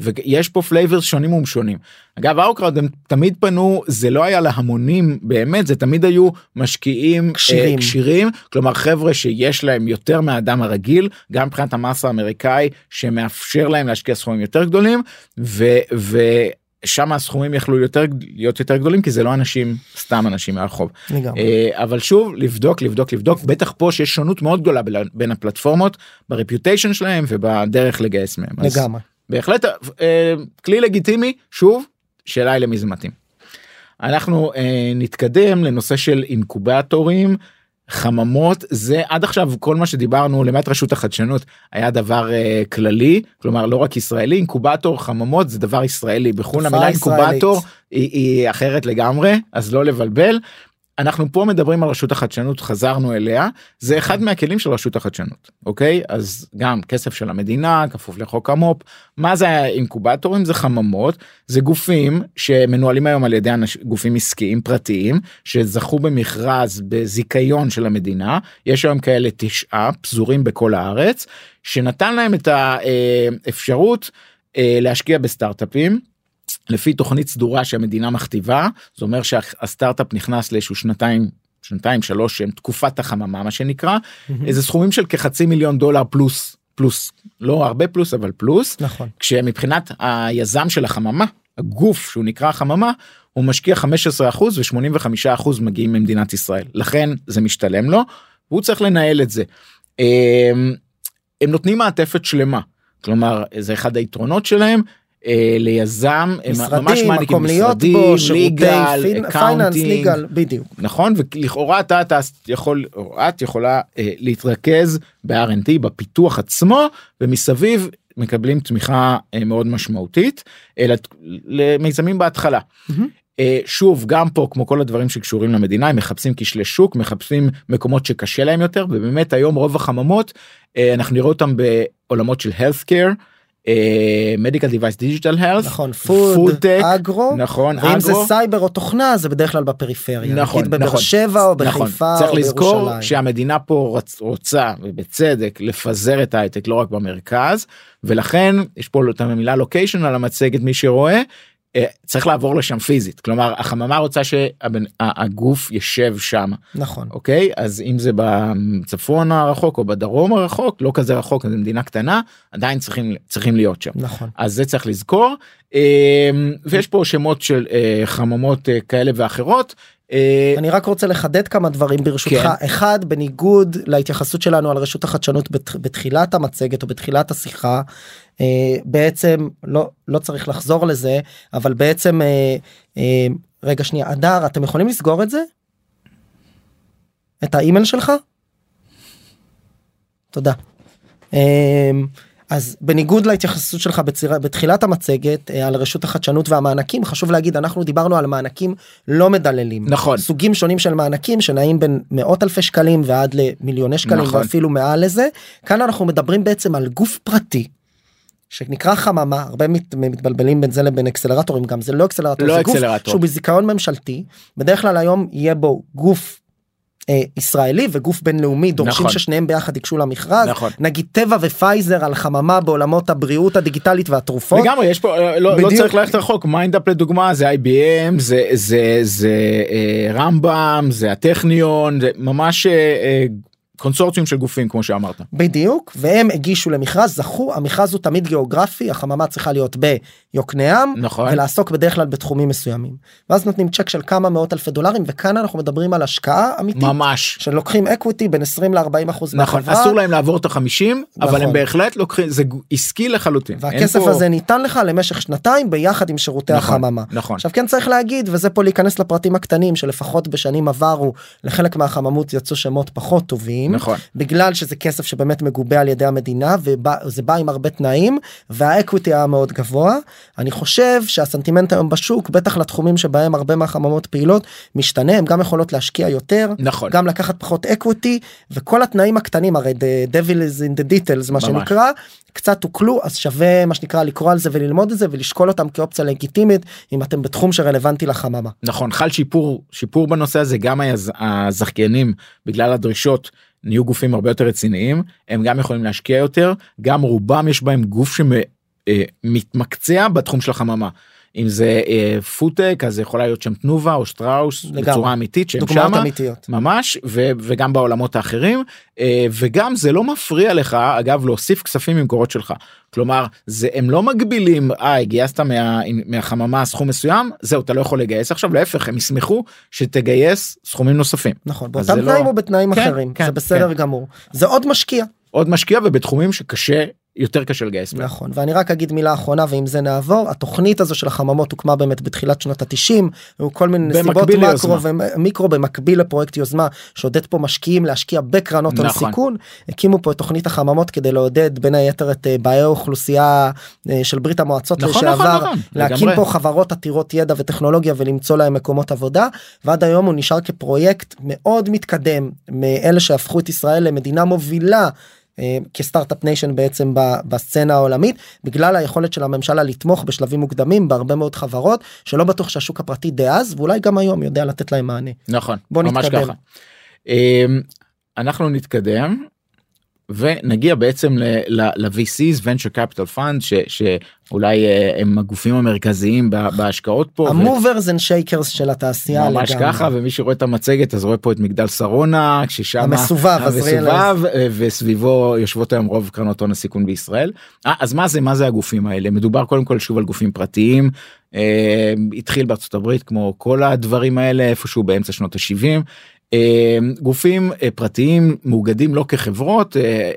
ויש פה flavors שונים ומשונים. אגב OurCrowd הם תמיד פנו זה לא היה להמונים באמת זה תמיד היו משקיעים כשירים. אה, כשירים כלומר חבר'ה שיש להם יותר מהאדם הרגיל גם מבחינת המס האמריקאי שמאפשר להם להשקיע סכומים יותר גדולים ו... ו שם הסכומים יכלו יותר להיות יותר גדולים כי זה לא אנשים סתם אנשים מהרחוב. אה, אבל שוב לבדוק לבדוק לבדוק בטח פה שיש שונות מאוד גדולה בין- הפלטפורמות ברפיוטיישן שלהם ובדרך לגייס מהם. אז לגמרי. בהחלט אה, כלי לגיטימי שוב שאלה היא למי זה מתאים. אנחנו אה, נתקדם לנושא של אינקובטורים חממות זה עד עכשיו כל מה שדיברנו למעט רשות החדשנות היה דבר אה, כללי כלומר לא רק ישראלי אינקובטור חממות זה דבר ישראלי בחו"ל המילה. אינקובטור היא, היא אחרת לגמרי אז לא לבלבל. אנחנו פה מדברים על רשות החדשנות חזרנו אליה זה אחד מהכלים של רשות החדשנות אוקיי? אז גם כסף של המדינה כפוף לחוק המו"פ. מה זה האינקובטורים? זה חממות זה גופים שמנוהלים היום על ידי אנש, גופים עסקיים פרטיים שזכו במכרז בזיכיון של המדינה. יש היום כאלה תשעה פזורים בכל הארץ שנתן להם את האפשרות אה, להשקיע בסטארט-אפים. לפי תוכנית סדורה שהמדינה מכתיבה זה אומר שהסטארט-אפ נכנס לאיזשהו שנתיים שנתיים שלוש שהם תקופת החממה מה שנקרא איזה סכומים של כחצי מיליון דולר פלוס פלוס לא הרבה פלוס אבל פלוס נכון. כשמבחינת היזם של החממה הגוף שהוא נקרא החממה הוא משקיע 15% ו85% מגיעים ממדינת ישראל לכן זה משתלם לו והוא צריך לנהל את זה. הם, הם נותנים מעטפת שלמה כלומר זה אחד היתרונות שלהם. אה, ליזם הם ממש משרדים, מעניקים משרדים, בו, שירותי legal, פייננס, ליגל, בדיוק. נכון ולכאורה אתה, אתה יכול או את יכולה אה, להתרכז ב-R&D בפיתוח עצמו ומסביב מקבלים תמיכה אה, מאוד משמעותית אה, לת- למיזמים בהתחלה. אה, שוב גם פה כמו כל הדברים שקשורים למדינה הם מחפשים כשלי שוק מחפשים מקומות שקשה להם יותר ובאמת היום רוב החממות אה, אנחנו נראה אותם בעולמות של health care. Medical device digital health נכון, food, agro, נכון ואם זה agro. סייבר או תוכנה זה בדרך כלל בפריפריה. נכון, נגיד בבאר נכון. שבע או נכון. בחיפה צריך או לזכור בירושלים. שהמדינה פה רוצ, רוצה ובצדק לפזר את ההייטק לא רק במרכז ולכן יש פה את המילה לוקיישן על המצגת מי שרואה. אה, צריך לעבור לשם פיזית כלומר החממה רוצה שהגוף ישב שם נכון. אוקיי אז אם זה בצפון הרחוק או בדרום הרחוק לא כזה רחוק זו מדינה קטנה עדיין צריכים צריכים להיות שם נכון. אז זה צריך לזכור אה, ויש פה שמות של אה, חממות אה, כאלה ואחרות. אני רק רוצה לחדד כמה דברים ברשותך כן. אחד בניגוד להתייחסות שלנו על רשות החדשנות בת- בתחילת המצגת או בתחילת השיחה בעצם לא לא צריך לחזור לזה אבל בעצם אה, אה, רגע שנייה אדר אתם יכולים לסגור את זה? את האימייל שלך? תודה. אה, אז בניגוד להתייחסות שלך בציר... בתחילת המצגת אה, על רשות החדשנות והמענקים חשוב להגיד אנחנו דיברנו על מענקים לא מדללים נכון. סוגים שונים של מענקים שנעים בין מאות אלפי שקלים ועד למיליוני שקלים נכון. ואפילו מעל לזה כאן אנחנו מדברים בעצם על גוף פרטי. שנקרא חממה הרבה מת, מתבלבלים בין זה לבין אקסלרטורים גם זה לא אקסלרטור לא זה גוף אקסלרטור. שהוא בזיכיון ממשלתי בדרך כלל היום יהיה בו גוף אה, ישראלי וגוף בינלאומי דורשים נכון. ששניהם ביחד ייגשו למכרז נכון. נגיד טבע ופייזר על חממה בעולמות הבריאות הדיגיטלית והתרופות. לגמרי יש פה אה, לא, לא בדיוק. צריך ללכת רחוק MindUP לדוגמה זה IBM זה זה זה אה, רמב"ם זה הטכניון זה ממש אה, קונסורציום של גופים כמו שאמרת. בדיוק והם הגישו למכרז זכו המכרז הוא תמיד גיאוגרפי החממה צריכה להיות ביוקנעם נכון. ולעסוק בדרך כלל בתחומים מסוימים ואז נותנים צ'ק של כמה מאות אלפי דולרים וכאן אנחנו מדברים על השקעה אמיתית ממש. שלוקחים equity בין 20 ל-40 אחוז נכון מהחברה אסור להם לעבור את החמישים אבל נכון. הם בהחלט לוקחים זה עסקי לחלוטין. והכסף פה- הזה ניתן לך למשך שנתיים ביחד עם שירותי נכון, החממה. נכון. עכשיו כן צריך להגיד וזה פה להיכנס לפרטים הקטנים שלפחות בשנים עברו לחלק מהחממות יצאו שמות פחות טובים. נכון. בגלל שזה כסף שבאמת מגובה על ידי המדינה וזה בא עם הרבה תנאים וה equity היה מאוד גבוה. אני חושב שהסנטימנט היום בשוק בטח לתחומים שבהם הרבה מהחממות פעילות משתנה הם גם יכולות להשקיע יותר נכון. גם לקחת פחות equity וכל התנאים הקטנים הרי the devil is in the details מה ממש. שנקרא קצת הוקלו אז שווה מה שנקרא לקרוא על זה וללמוד את זה ולשקול אותם כאופציה לגיטימית אם אתם בתחום שרלוונטי לחממה. נכון חל שיפור שיפור בנושא הזה גם היז- הזכיינים בגלל הדרישות נהיו גופים הרבה יותר רציניים הם גם יכולים להשקיע יותר גם רובם יש בהם גוף שמתמקצע בתחום של החממה. אם זה אה, פודטק אז יכולה להיות שם תנובה או שטראוס לגמרי. בצורה אמיתית שהם דוגמאות שמה אמיתיות. ממש ו, וגם בעולמות האחרים אה, וגם זה לא מפריע לך אגב להוסיף כספים ממקורות שלך כלומר זה הם לא מגבילים אה גייסת מה, מהחממה סכום מסוים זהו אתה לא יכול לגייס עכשיו להפך הם ישמחו שתגייס סכומים נוספים נכון באותם זה לא- תנאים או בתנאים כן, אחרים כן, זה בסדר כן. גמור זה עוד משקיע עוד משקיע ובתחומים שקשה יותר קשה לגייס. נכון ואני רק אגיד מילה אחרונה ועם זה נעבור התוכנית הזו של החממות הוקמה באמת בתחילת שנות התשעים היו כל מיני נסיבות מקרו. ומיקרו במקביל לפרויקט יוזמה שעודד פה משקיעים להשקיע בקרנות הון נכון. סיכון הקימו פה את תוכנית החממות כדי לעודד בין היתר את אה, באי האוכלוסייה אה, של ברית המועצות נכון, לשעבר נכון, נכון, להקים לגמרי. פה חברות עתירות ידע וטכנולוגיה ולמצוא להם מקומות עבודה ועד היום הוא נשאר כפרויקט מאוד מתקדם מאלה שהפכו את ישראל למדינה מובילה. אה, כ start-up nation בעצם בסצנה העולמית בגלל היכולת של הממשלה לתמוך בשלבים מוקדמים בהרבה מאוד חברות שלא בטוח שהשוק הפרטי דאז ואולי גם היום יודע לתת להם מענה. נכון בוא ממש נתקדם. ככה. אמ, אנחנו נתקדם ונגיע בעצם ל-VC's venture capital fund ש, שאולי אה, הם הגופים המרכזיים בה- בהשקעות פה. המוברס אנד שייקרס של התעשייה ממש לגמרי. ככה ומי שרואה את המצגת אז רואה פה את מגדל שרונה ששם המסובב, המסובב וסביבו יושבות היום רוב קרנות הון הסיכון בישראל. אה, אז מה זה מה זה הגופים האלה מדובר קודם כל שוב על גופים פרטיים אה, התחיל בארצות הברית כמו כל הדברים האלה איפשהו באמצע שנות ה-70 אה, גופים אה, פרטיים מאוגדים לא כחברות. אה,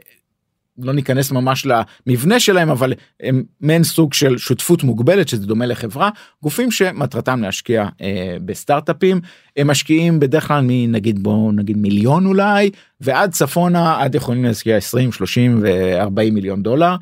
לא ניכנס ממש למבנה שלהם אבל הם מעין סוג של שותפות מוגבלת שזה דומה לחברה גופים שמטרתם להשקיע אה, בסטארט-אפים הם משקיעים בדרך כלל מנגיד בוא נגיד מיליון אולי ועד צפונה עד יכולים להשקיע 20 30 ו-40 מיליון דולר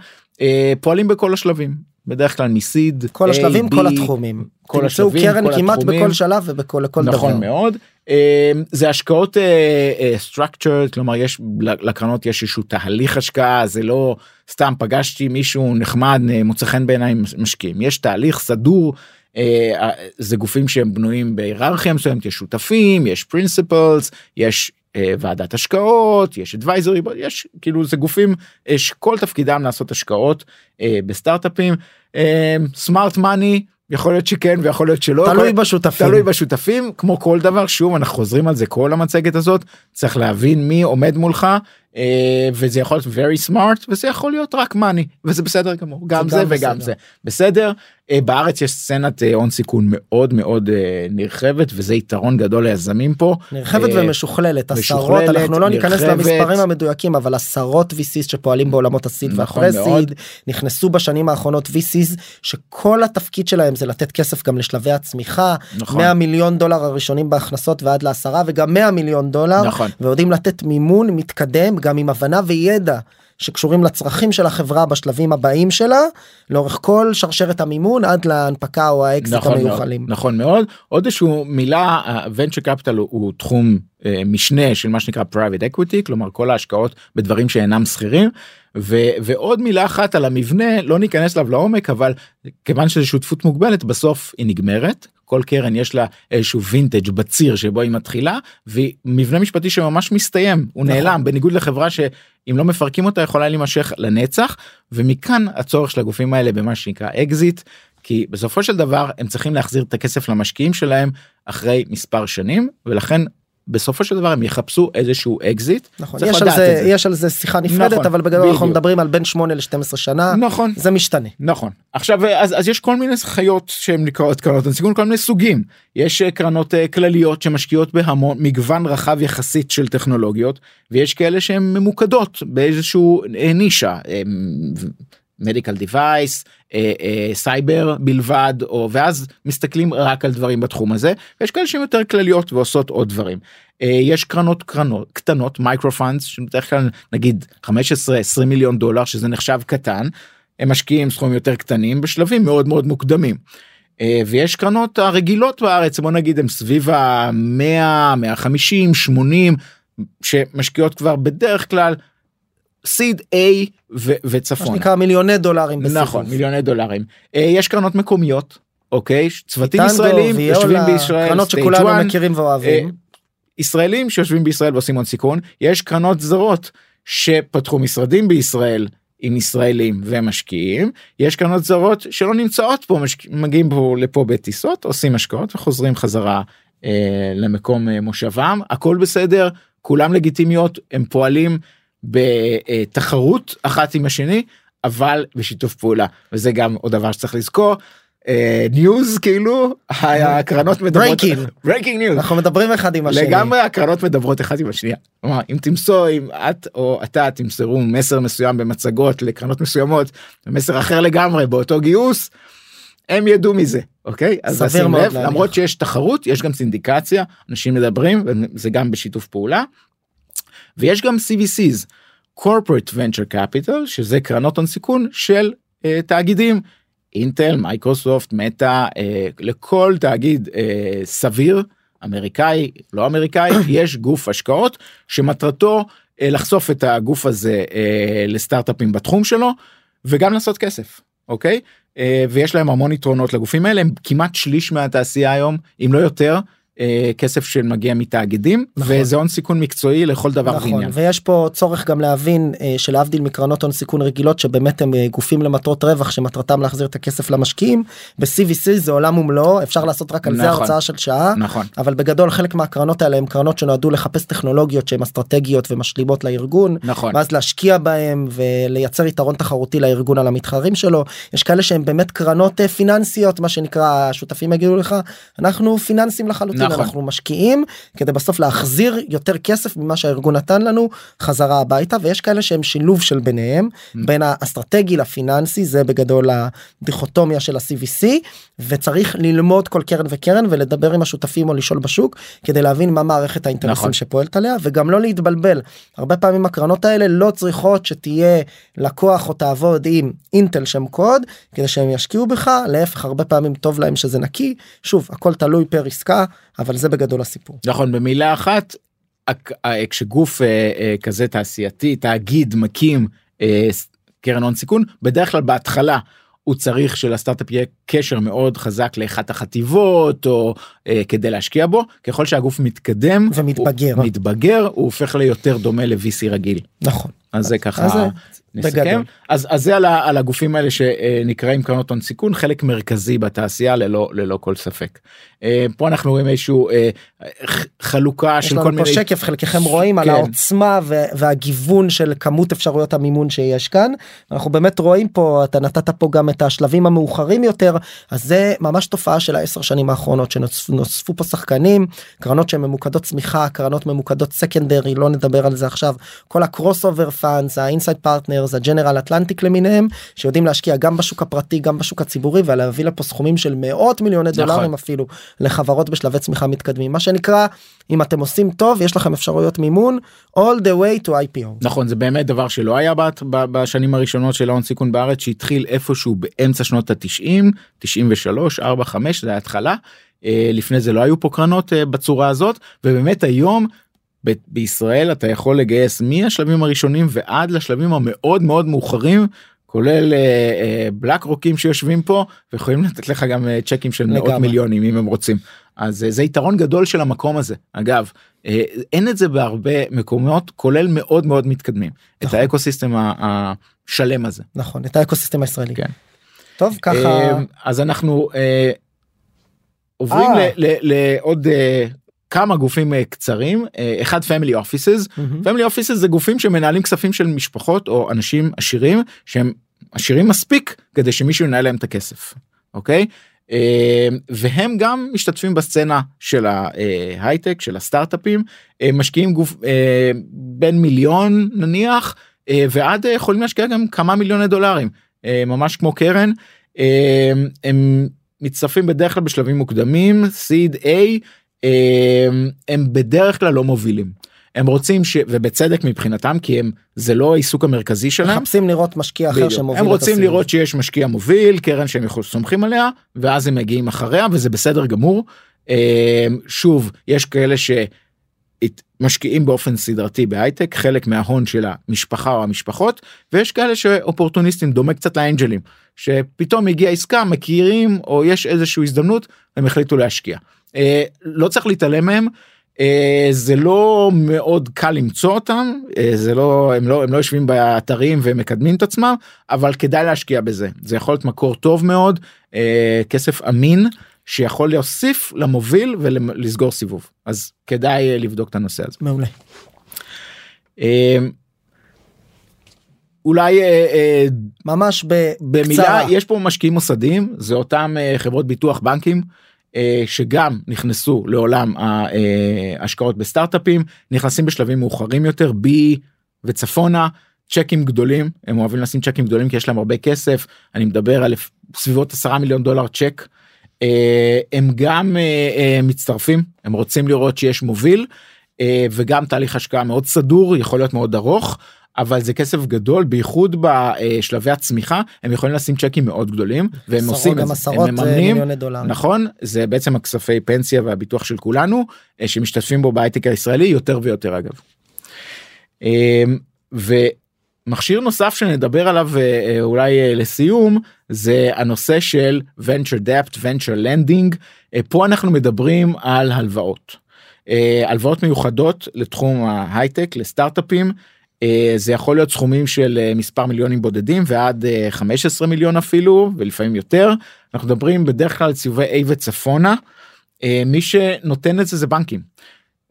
פועלים בכל השלבים בדרך כלל מסיד כל השלבים A, כל B, התחומים. כל השלבים, קרן כל כמעט התחומים. בכל שלב ובכל לכל דבר. נכון מאוד אה, זה השקעות אה, אה, structured כלומר יש לקרנות יש איזשהו תהליך השקעה זה לא סתם פגשתי מישהו נחמד אה, מוצא חן בעיניי משקיעים יש תהליך סדור. זה גופים שהם בנויים בהיררכיה מסוימת יש שותפים יש פרינסיפלס יש ועדת השקעות יש board, יש כאילו זה גופים אה, שכל תפקידם לעשות השקעות אה, בסטארט-אפים. סמארט מאני יכול להיות שכן ויכול להיות שלא תלוי יכול- בשותפים. תלוי בשותפים כמו כל דבר. שוב אנחנו חוזרים על זה כל המצגת הזאת צריך להבין מי עומד מולך אה, וזה יכול להיות very smart וזה יכול להיות רק money וזה בסדר גמור. גם זה זה גם וגם בסדר. זה. בסדר? אה, בארץ יש סצנת אה, הון סיכון מאוד מאוד אה, נרחבת וזה יתרון גדול ליזמים פה נרחבת אה, ומשוכללת עשרות אנחנו לא ניכנס. למספרים המדויקים אבל עשרות VCs שפועלים בעולמות ה seed נכון וה pre-seed מאוד. נכנסו בשנים האחרונות VCs שכל התפקיד שלהם זה לתת כסף גם לשלבי הצמיחה נכון. 100 מיליון דולר הראשונים בהכנסות ועד לעשרה וגם 100 מיליון דולר נכון. ויודעים לתת מימון מתקדם גם עם הבנה וידע. שקשורים לצרכים של החברה בשלבים הבאים שלה לאורך כל שרשרת המימון עד להנפקה או האקזיט נכון מאוד, המיוחלים. נכון מאוד. עוד איזשהו מילה venture capital הוא, הוא תחום אה, משנה של מה שנקרא private equity כלומר כל ההשקעות בדברים שאינם סחירים. ו, ועוד מילה אחת על המבנה לא ניכנס אליו לעומק אבל כיוון שזו שותפות מוגבלת בסוף היא נגמרת כל קרן יש לה איזשהו וינטג' בציר שבו היא מתחילה ומבנה משפטי שממש מסתיים. הוא נכון. נעלם. בניגוד לחברה שאם לא מפרקים אותה יכולה להימשך לנצח. ומכאן הצורך של הגופים האלה במה שנקרא אקזיט כי בסופו של דבר הם צריכים להחזיר את הכסף למשקיעים שלהם אחרי מספר שנים ולכן בסופו של דבר הם יחפשו איזשהו אקזיט. נכון, יש על, זה, זה. יש על זה שיחה נפרדת, נכון, אבל בגדול אנחנו. מדברים על בין 8 ל-12 שנה, נכון. זה משתנה. נכון עכשיו אז, אז יש כל מיני חיות שהן נקראות קרנות הון סיכון כל מיני סוגים יש אה, קרנות אה, כלליות שמשקיעות בהמון מגוון רחב יחסית של טכנולוגיות ויש כאלה שהן ממוקדות באיזשהו אה, נישה medical device סייבר בלבד או ואז מסתכלים רק על דברים בתחום הזה ויש כאלה שהן יותר כלליות ועושות עוד דברים. אה, יש קרנות קרנות קטנות micro funds שבדרך כלל נגיד 15-20 מיליון דולר שזה נחשב קטן הם משקיעים סכומים יותר קטנים בשלבים מאוד מאוד מוקדמים. אה, ויש קרנות הרגילות בארץ בוא נגיד הם סביב ה-100 150 80 שמשקיעות כבר בדרך כלל סיד A ו- מה וצפון. שנקרא מיליוני דולרים בסיבוב. נכון מיליוני דולרים. אה, יש קרנות מקומיות אוקיי צוותים ישראלים יושבים בישראל קרנות שכולנו One, מכירים ואוהבים. אה, ישראלים שיושבים בישראל ועושים הון סיכון יש קרנות זרות שפתחו משרדים בישראל עם ישראלים ומשקיעים יש קרנות זרות שלא נמצאות פה משק... מגיעים פה לפה בטיסות עושים השקעות וחוזרים חזרה אה, למקום אה, מושבם הכל בסדר כולם לגיטימיות הם פועלים בתחרות אחת עם השני אבל בשיתוף פעולה וזה גם עוד דבר שצריך לזכור. ניוז כאילו הקרנות מדברות breaking news אנחנו מדברים אחד עם השני. לגמרי הקרנות מדברות אחת עם השנייה. כלומר, אם תמסור אם את או אתה תמסרו מסר מסוים במצגות לקרנות מסוימות מסר אחר לגמרי באותו גיוס. הם ידעו מזה אוקיי אז שים לב להניח. למרות שיש תחרות יש גם סינדיקציה אנשים מדברים וזה גם בשיתוף פעולה. ויש גם CVCs corporate venture capital שזה קרנות הון סיכון של אה, תאגידים אינטל מייקרוסופט מטא אה, לכל תאגיד אה, סביר אמריקאי לא אמריקאי <coughs> יש גוף השקעות שמטרתו אה, לחשוף את הגוף הזה אה, לסטארט-אפים בתחום שלו וגם לעשות כסף אוקיי? אה, ויש להם המון יתרונות לגופים האלה הם כמעט שליש מהתעשייה היום אם לא יותר אה, כסף שמגיע מתאגידים נכון. וזה הון סיכון מקצועי לכל דבר נכון, ועניין. ויש פה צורך גם להבין אה, שלהבדיל מקרנות הון סיכון רגילות שבאמת הם אה, גופים למטרות רווח שמטרתם להחזיר את הכסף למשקיעים ב-CVC זה עולם ומלואו אפשר לעשות רק על זה נכון. הרצאה של שעה נכון אבל בגדול חלק מהקרנות האלה הם קרנות שנועדו לחפש טכנולוגיות שהן אסטרטגיות ומשלימות לארגון נכון ואז להשקיע בהם ולייצר יתרון תחרותי לארגון על המתחרים שלו יש כאלה שהם באמת קרנות אה, פיננסיות מה שנקרא השותפים יגידו לך אנחנו פיננסים לחלוטין נכון. אנחנו משקיעים כדי בסוף להחזיר יותר כסף ממה שהארגון נתן לנו חזרה הביתה ויש כאלה שהם שילוב של ביניהם בין האסטרטגי לפיננסי זה בגדול הדיכוטומיה של ה-CVC וצריך ללמוד כל קרן וקרן ולדבר עם השותפים או לשאול בשוק כדי להבין מה מערכת האינטרסים נכון. שפועלת עליה וגם לא להתבלבל הרבה פעמים הקרנות האלה לא צריכות שתהיה לקוח או תעבוד עם אינטל שם קוד כדי שהם ישקיעו בך להפך הרבה פעמים טוב להם שזה נקי שוב הכל תלוי פר עסקה אבל זה בגדול הסיפור. נכון במילה אחת אה, כשגוף אה, אה, כזה תעשייתי תאגיד מקים קרן הון סיכון בדרך כלל בהתחלה הוא צריך שלסטארט-אפ יהיה קשר מאוד חזק לאחת החטיבות או אה, כדי להשקיע בו ככל שהגוף מתקדם ומתבגר. הוא מתבגר הוא הופך ליותר דומה ל-VC רגיל נכון. אז זה אז ככה זה נסכם. אז אז זה על, ה- על הגופים האלה שנקראים קרנות הון סיכון חלק מרכזי בתעשייה ללא ללא כל ספק. אה, פה אנחנו רואים איזשהו אה, חלוקה של כל מיני שקף חלקכם רואים על כן. העוצמה ו- והגיוון של כמות אפשרויות המימון שיש כאן אנחנו באמת רואים פה אתה נתת פה גם את השלבים המאוחרים יותר אז זה ממש תופעה של העשר שנים האחרונות שנוספו פה שחקנים קרנות שהן ממוקדות צמיחה קרנות ממוקדות סקנדרי לא נדבר על זה עכשיו כל ה crossover funds ה Insight Partners ה General Atlantic למיניהם שיודעים להשקיע גם בשוק הפרטי גם בשוק הציבורי ולהביא לפה סכומים של מאות מיליוני נכון. דולרים אפילו לחברות בשלבי צמיחה מתקדמים מה שנקרא אם אתם עושים טוב יש לכם אפשרויות מימון all the way to IPO. נכון זה באמת דבר שלא היה בת- בשנים הראשונות של ההון סיכון בארץ שהתחיל איפשהו באמצע שנות ה-90 93 4 5 זה ההתחלה אה, לפני זה לא היו פה קרנות אה, בצורה הזאת ובאמת היום בישראל אתה יכול לגייס מהשלבים הראשונים ועד לשלבים המאוד מאוד מאוחרים. כולל BlackRock ים שיושבים פה ויכולים לתת לך גם אה, צ'קים של מאות. מיליונים אם הם רוצים אז אה, זה יתרון גדול של המקום הזה אגב אה, אין את זה בהרבה מקומות כולל מאוד מאוד מתקדמים את נכון. האקוסיסטם ה- השלם הזה. נכון את האקוסיסטם הישראלי. כן. טוב ככה אה, אז אנחנו אה, עוברים אה. ל- ל- לעוד אה, כמה גופים אה, קצרים אה, אחד family offices. family offices זה גופים שמנהלים כספים של משפחות או אנשים עשירים שהם עשירים מספיק כדי שמישהו ינהל להם את הכסף אוקיי? אה, והם גם משתתפים בסצנה של ההייטק של הסטארט-אפים. משקיעים גוף בין מיליון נניח ועד יכולים להשקיע גם כמה מיליוני דולרים ממש כמו קרן. הם מצטרפים בדרך כלל בשלבים מוקדמים סיד A אה, הם בדרך כלל לא מובילים הם רוצים ש... ובצדק מבחינתם כי הם זה לא העיסוק המרכזי שלהם. מחפשים לראות משקיע אחר בדיוק. שמוביל הם רוצים. לראות שיש משקיע מוביל קרן שהם יכול סומכים עליה ואז הם מגיעים אחריה וזה בסדר גמור. אה, שוב יש כאלה שמשקיעים באופן סדרתי בהייטק חלק מההון של המשפחה או המשפחות ויש כאלה שאופורטוניסטים דומה קצת לאנג'לים שפתאום הגיעה עסקה מכירים או יש איזושהי הזדמנות הם החליטו להשקיע. אה, לא צריך להתעלם מהם. אה, זה לא מאוד קל למצוא אותם אה, זה לא הם לא הם לא יושבים באתרים ומקדמים את עצמם אבל כדאי להשקיע בזה זה יכול להיות מקור טוב מאוד אה, כסף אמין שיכול להוסיף למוביל ולסגור סיבוב אז כדאי אה, לבדוק את הנושא הזה. מעולה. אה, אולי אה, אה, ממש ב- במילה בקצרה. יש פה משקיעים מוסדיים זה אותם אה, חברות ביטוח בנקים שגם נכנסו לעולם ההשקעות בסטארט-אפים נכנסים בשלבים מאוחרים יותר בי וצפונה צ'קים גדולים הם אוהבים לשים צ'קים גדולים כי יש להם הרבה כסף אני מדבר על סביבות 10 מיליון דולר צ'ק. אה, הם גם אה, אה, מצטרפים הם רוצים לראות שיש מוביל אה, וגם תהליך השקעה מאוד סדור יכול להיות מאוד ארוך אבל זה כסף גדול בייחוד בשלבי הצמיחה הם יכולים לשים צ'קים מאוד גדולים והם עושים את זה הם אה, מממנים. נכון זה בעצם הכספי פנסיה והביטוח של כולנו אה, שמשתתפים בו בהייטק הישראלי יותר ויותר אגב. אה, ומכשיר נוסף שנדבר עליו אה, אולי לסיום זה הנושא של venture debt venture lending פה אנחנו מדברים על הלוואות. הלוואות מיוחדות לתחום ההייטק לסטארט-אפים. אה, זה יכול להיות סכומים של אה, מספר מיליונים בודדים ועד אה, 15 מיליון אפילו ולפעמים יותר אנחנו מדברים בדרך כלל סיבובי A וצפונה אה, מי שנותן את זה זה בנקים.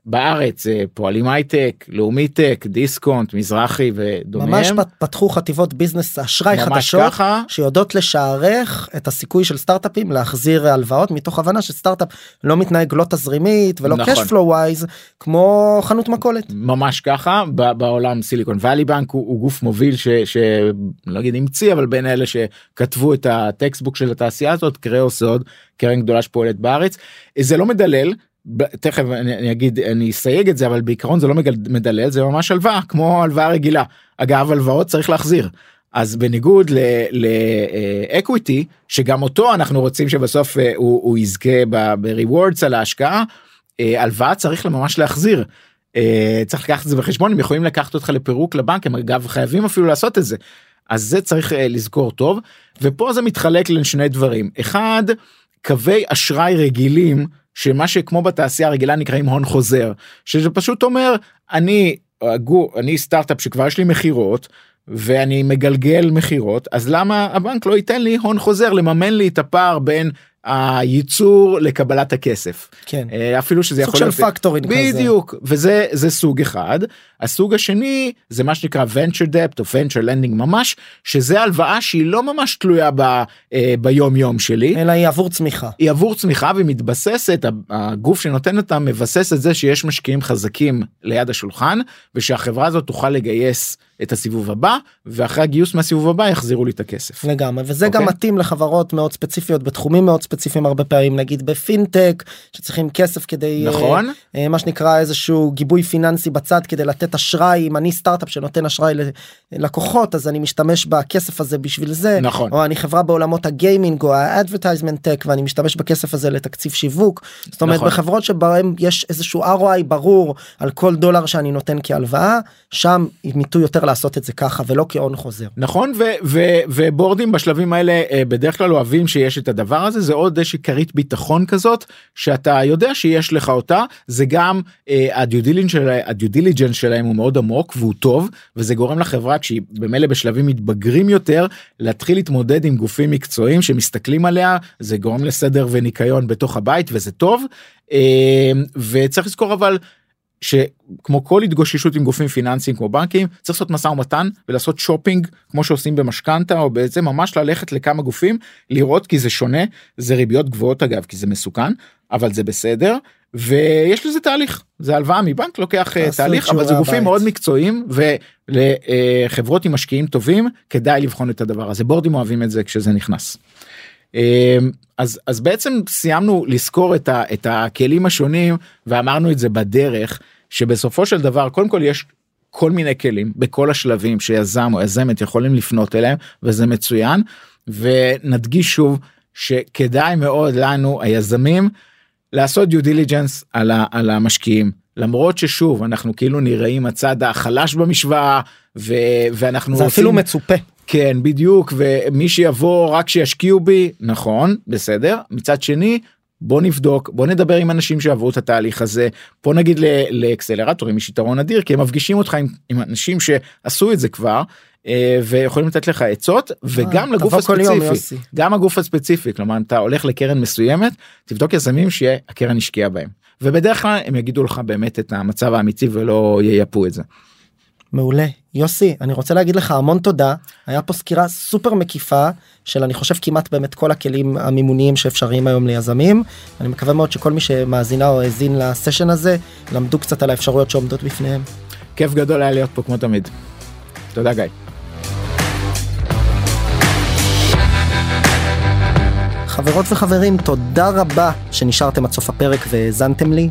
בארץ זה פועלים הייטק לאומי טק דיסקונט מזרחי ודומיהם. ממש פת- פתחו חטיבות business אשראי חדשות ככה. שיודעות לשערך את הסיכוי של סטארט-אפים להחזיר הלוואות מתוך הבנה שסטארט-אפ לא מתנהג לא תזרימית ולא נכון. cash flow wise כמו חנות מכולת. ממש ככה בעולם Silicon Valley Bank הוא, הוא גוף מוביל שלא אגיד המציא אבל בין אלה שכתבו את ה textbook של התעשייה הזאת קראו סוד קרן גדולה שפועלת בארץ זה לא מדלל. תכף אני, אני אגיד אני אסייג את זה אבל בעיקרון זה לא מדלל זה ממש הלוואה כמו הלוואה רגילה אגב הלוואות צריך להחזיר אז בניגוד ל equity שגם אותו אנחנו רוצים שבסוף אה, הוא, הוא יזכה ב-rewards על ההשקעה אה, הלוואה צריך ממש להחזיר. אה, צריך לקחת את זה בחשבון הם יכולים לקחת אותך לפירוק לבנק הם אגב חייבים אפילו לעשות את זה. אז זה צריך אה, לזכור טוב ופה זה מתחלק לשני דברים אחד קווי אשראי רגילים שמה שכמו בתעשייה הרגילה נקראים הון חוזר שזה פשוט אומר אני הגו- אני סטארט-אפ שכבר יש לי מכירות ואני מגלגל מכירות אז למה הבנק לא ייתן לי הון חוזר לממן לי את הפער בין הייצור לקבלת הכסף כן. אה, אפילו שזה יכול להיות פקטורינג כזה. בדיוק וזה זה סוג אחד הסוג השני זה מה שנקרא venture debt או venture lending ממש שזה הלוואה שהיא לא ממש תלויה ב, אה, ביום יום שלי אלא היא עבור צמיחה. היא עבור צמיחה והיא מתבססת הגוף שנותן אותה מבסס את זה שיש משקיעים חזקים ליד השולחן ושהחברה הזאת תוכל לגייס את הסיבוב הבא ואחרי הגיוס מהסיבוב הבא יחזירו לי את הכסף. לגמרי וזה אוקיי. גם מתאים לחברות מאוד ספציפיות בתחומים מאוד ספציפיים הרבה פעמים נגיד בפינטק שצריכים כסף כדי אה, נכון. אה, מה שנקרא איזשהו גיבוי פיננסי בצד כדי לתת אשראי אם אני סטארט-אפ שנותן אשראי ללקוחות אז אני משתמש בכסף הזה בשביל זה נכון. או אני חברה בעולמות הגיימינג או ה advertisement tech ואני משתמש בכסף הזה לתקציב שיווק זאת אומרת נכון. בחברות שבהם יש איזשהו ROI ברור על כל דולר שאני נותן כהלוואה שם ימיתו יותר לעשות את זה ככה ולא כהון חוזר. נכון ובורדים בשלבים האלה אה, בדרך כלל אוהבים שיש את הדבר הזה זה עוד איזושהי כרית ביטחון כזאת שאתה יודע שיש לך אותה זה גם הדיו דיליג'נס שלהם הוא מאוד עמוק והוא טוב וזה גורם לחברה כשהיא במילא בשלבים מתבגרים יותר להתחיל להתמודד עם גופים מקצועיים שמסתכלים עליה זה גורם לסדר וניקיון בתוך הבית וזה טוב. אה, וצריך לזכור אבל שכמו כל התגוששות עם גופים פיננסיים כמו בנקים צריך לעשות משא ומתן ולעשות שופינג כמו שעושים במשכנתה או בעצם ממש ללכת לכמה גופים לראות כי זה שונה זה ריביות גבוהות אגב כי זה מסוכן אבל זה בסדר ויש לזה תהליך זה הלוואה מבנק לוקח אה, תהליך אבל זה גופים הבית. מאוד מקצועיים ולחברות עם משקיעים טובים כדאי לבחון את הדבר הזה בורדים אוהבים את זה כשזה נכנס. אה, אז אז בעצם סיימנו לזכור את, ה, את הכלים השונים ואמרנו את זה בדרך שבסופו של דבר קודם כל יש כל מיני כלים בכל השלבים שיזם או יזמת יכולים לפנות אליהם וזה מצוין. ונדגיש שוב שכדאי מאוד לנו היזמים לעשות דיו דיליג'נס על, על המשקיעים. למרות ששוב אנחנו כאילו נראים הצד החלש במשוואה ו, ואנחנו זה עושים... אפילו מצופה. כן בדיוק ומי שיבוא רק שישקיעו בי נכון בסדר. מצד שני בוא נבדוק בוא נדבר עם אנשים שעברו את התהליך הזה בוא נגיד לאקסלרטורים יש יתרון אדיר כי הם מפגישים אותך עם, עם אנשים שעשו את זה כבר אה, ויכולים לתת לך עצות וגם לגוף הספציפי. גם הגוף הספציפי כלומר אתה הולך לקרן מסוימת תבדוק יזמים שהקרן השקיעה בהם. ובדרך כלל הם יגידו לך באמת את המצב האמיתי ולא ייפו את זה. מעולה יוסי אני רוצה להגיד לך המון תודה היה פה סקירה סופר מקיפה של אני חושב כמעט באמת כל הכלים המימוניים שאפשריים היום ליזמים אני מקווה מאוד שכל מי שמאזינה או האזין לסשן הזה למדו קצת על האפשרויות שעומדות בפניהם. כיף גדול היה להיות פה כמו תמיד. תודה גיא. חברות וחברים, תודה רבה שנשארתם עד סוף הפרק והאזנתם לי.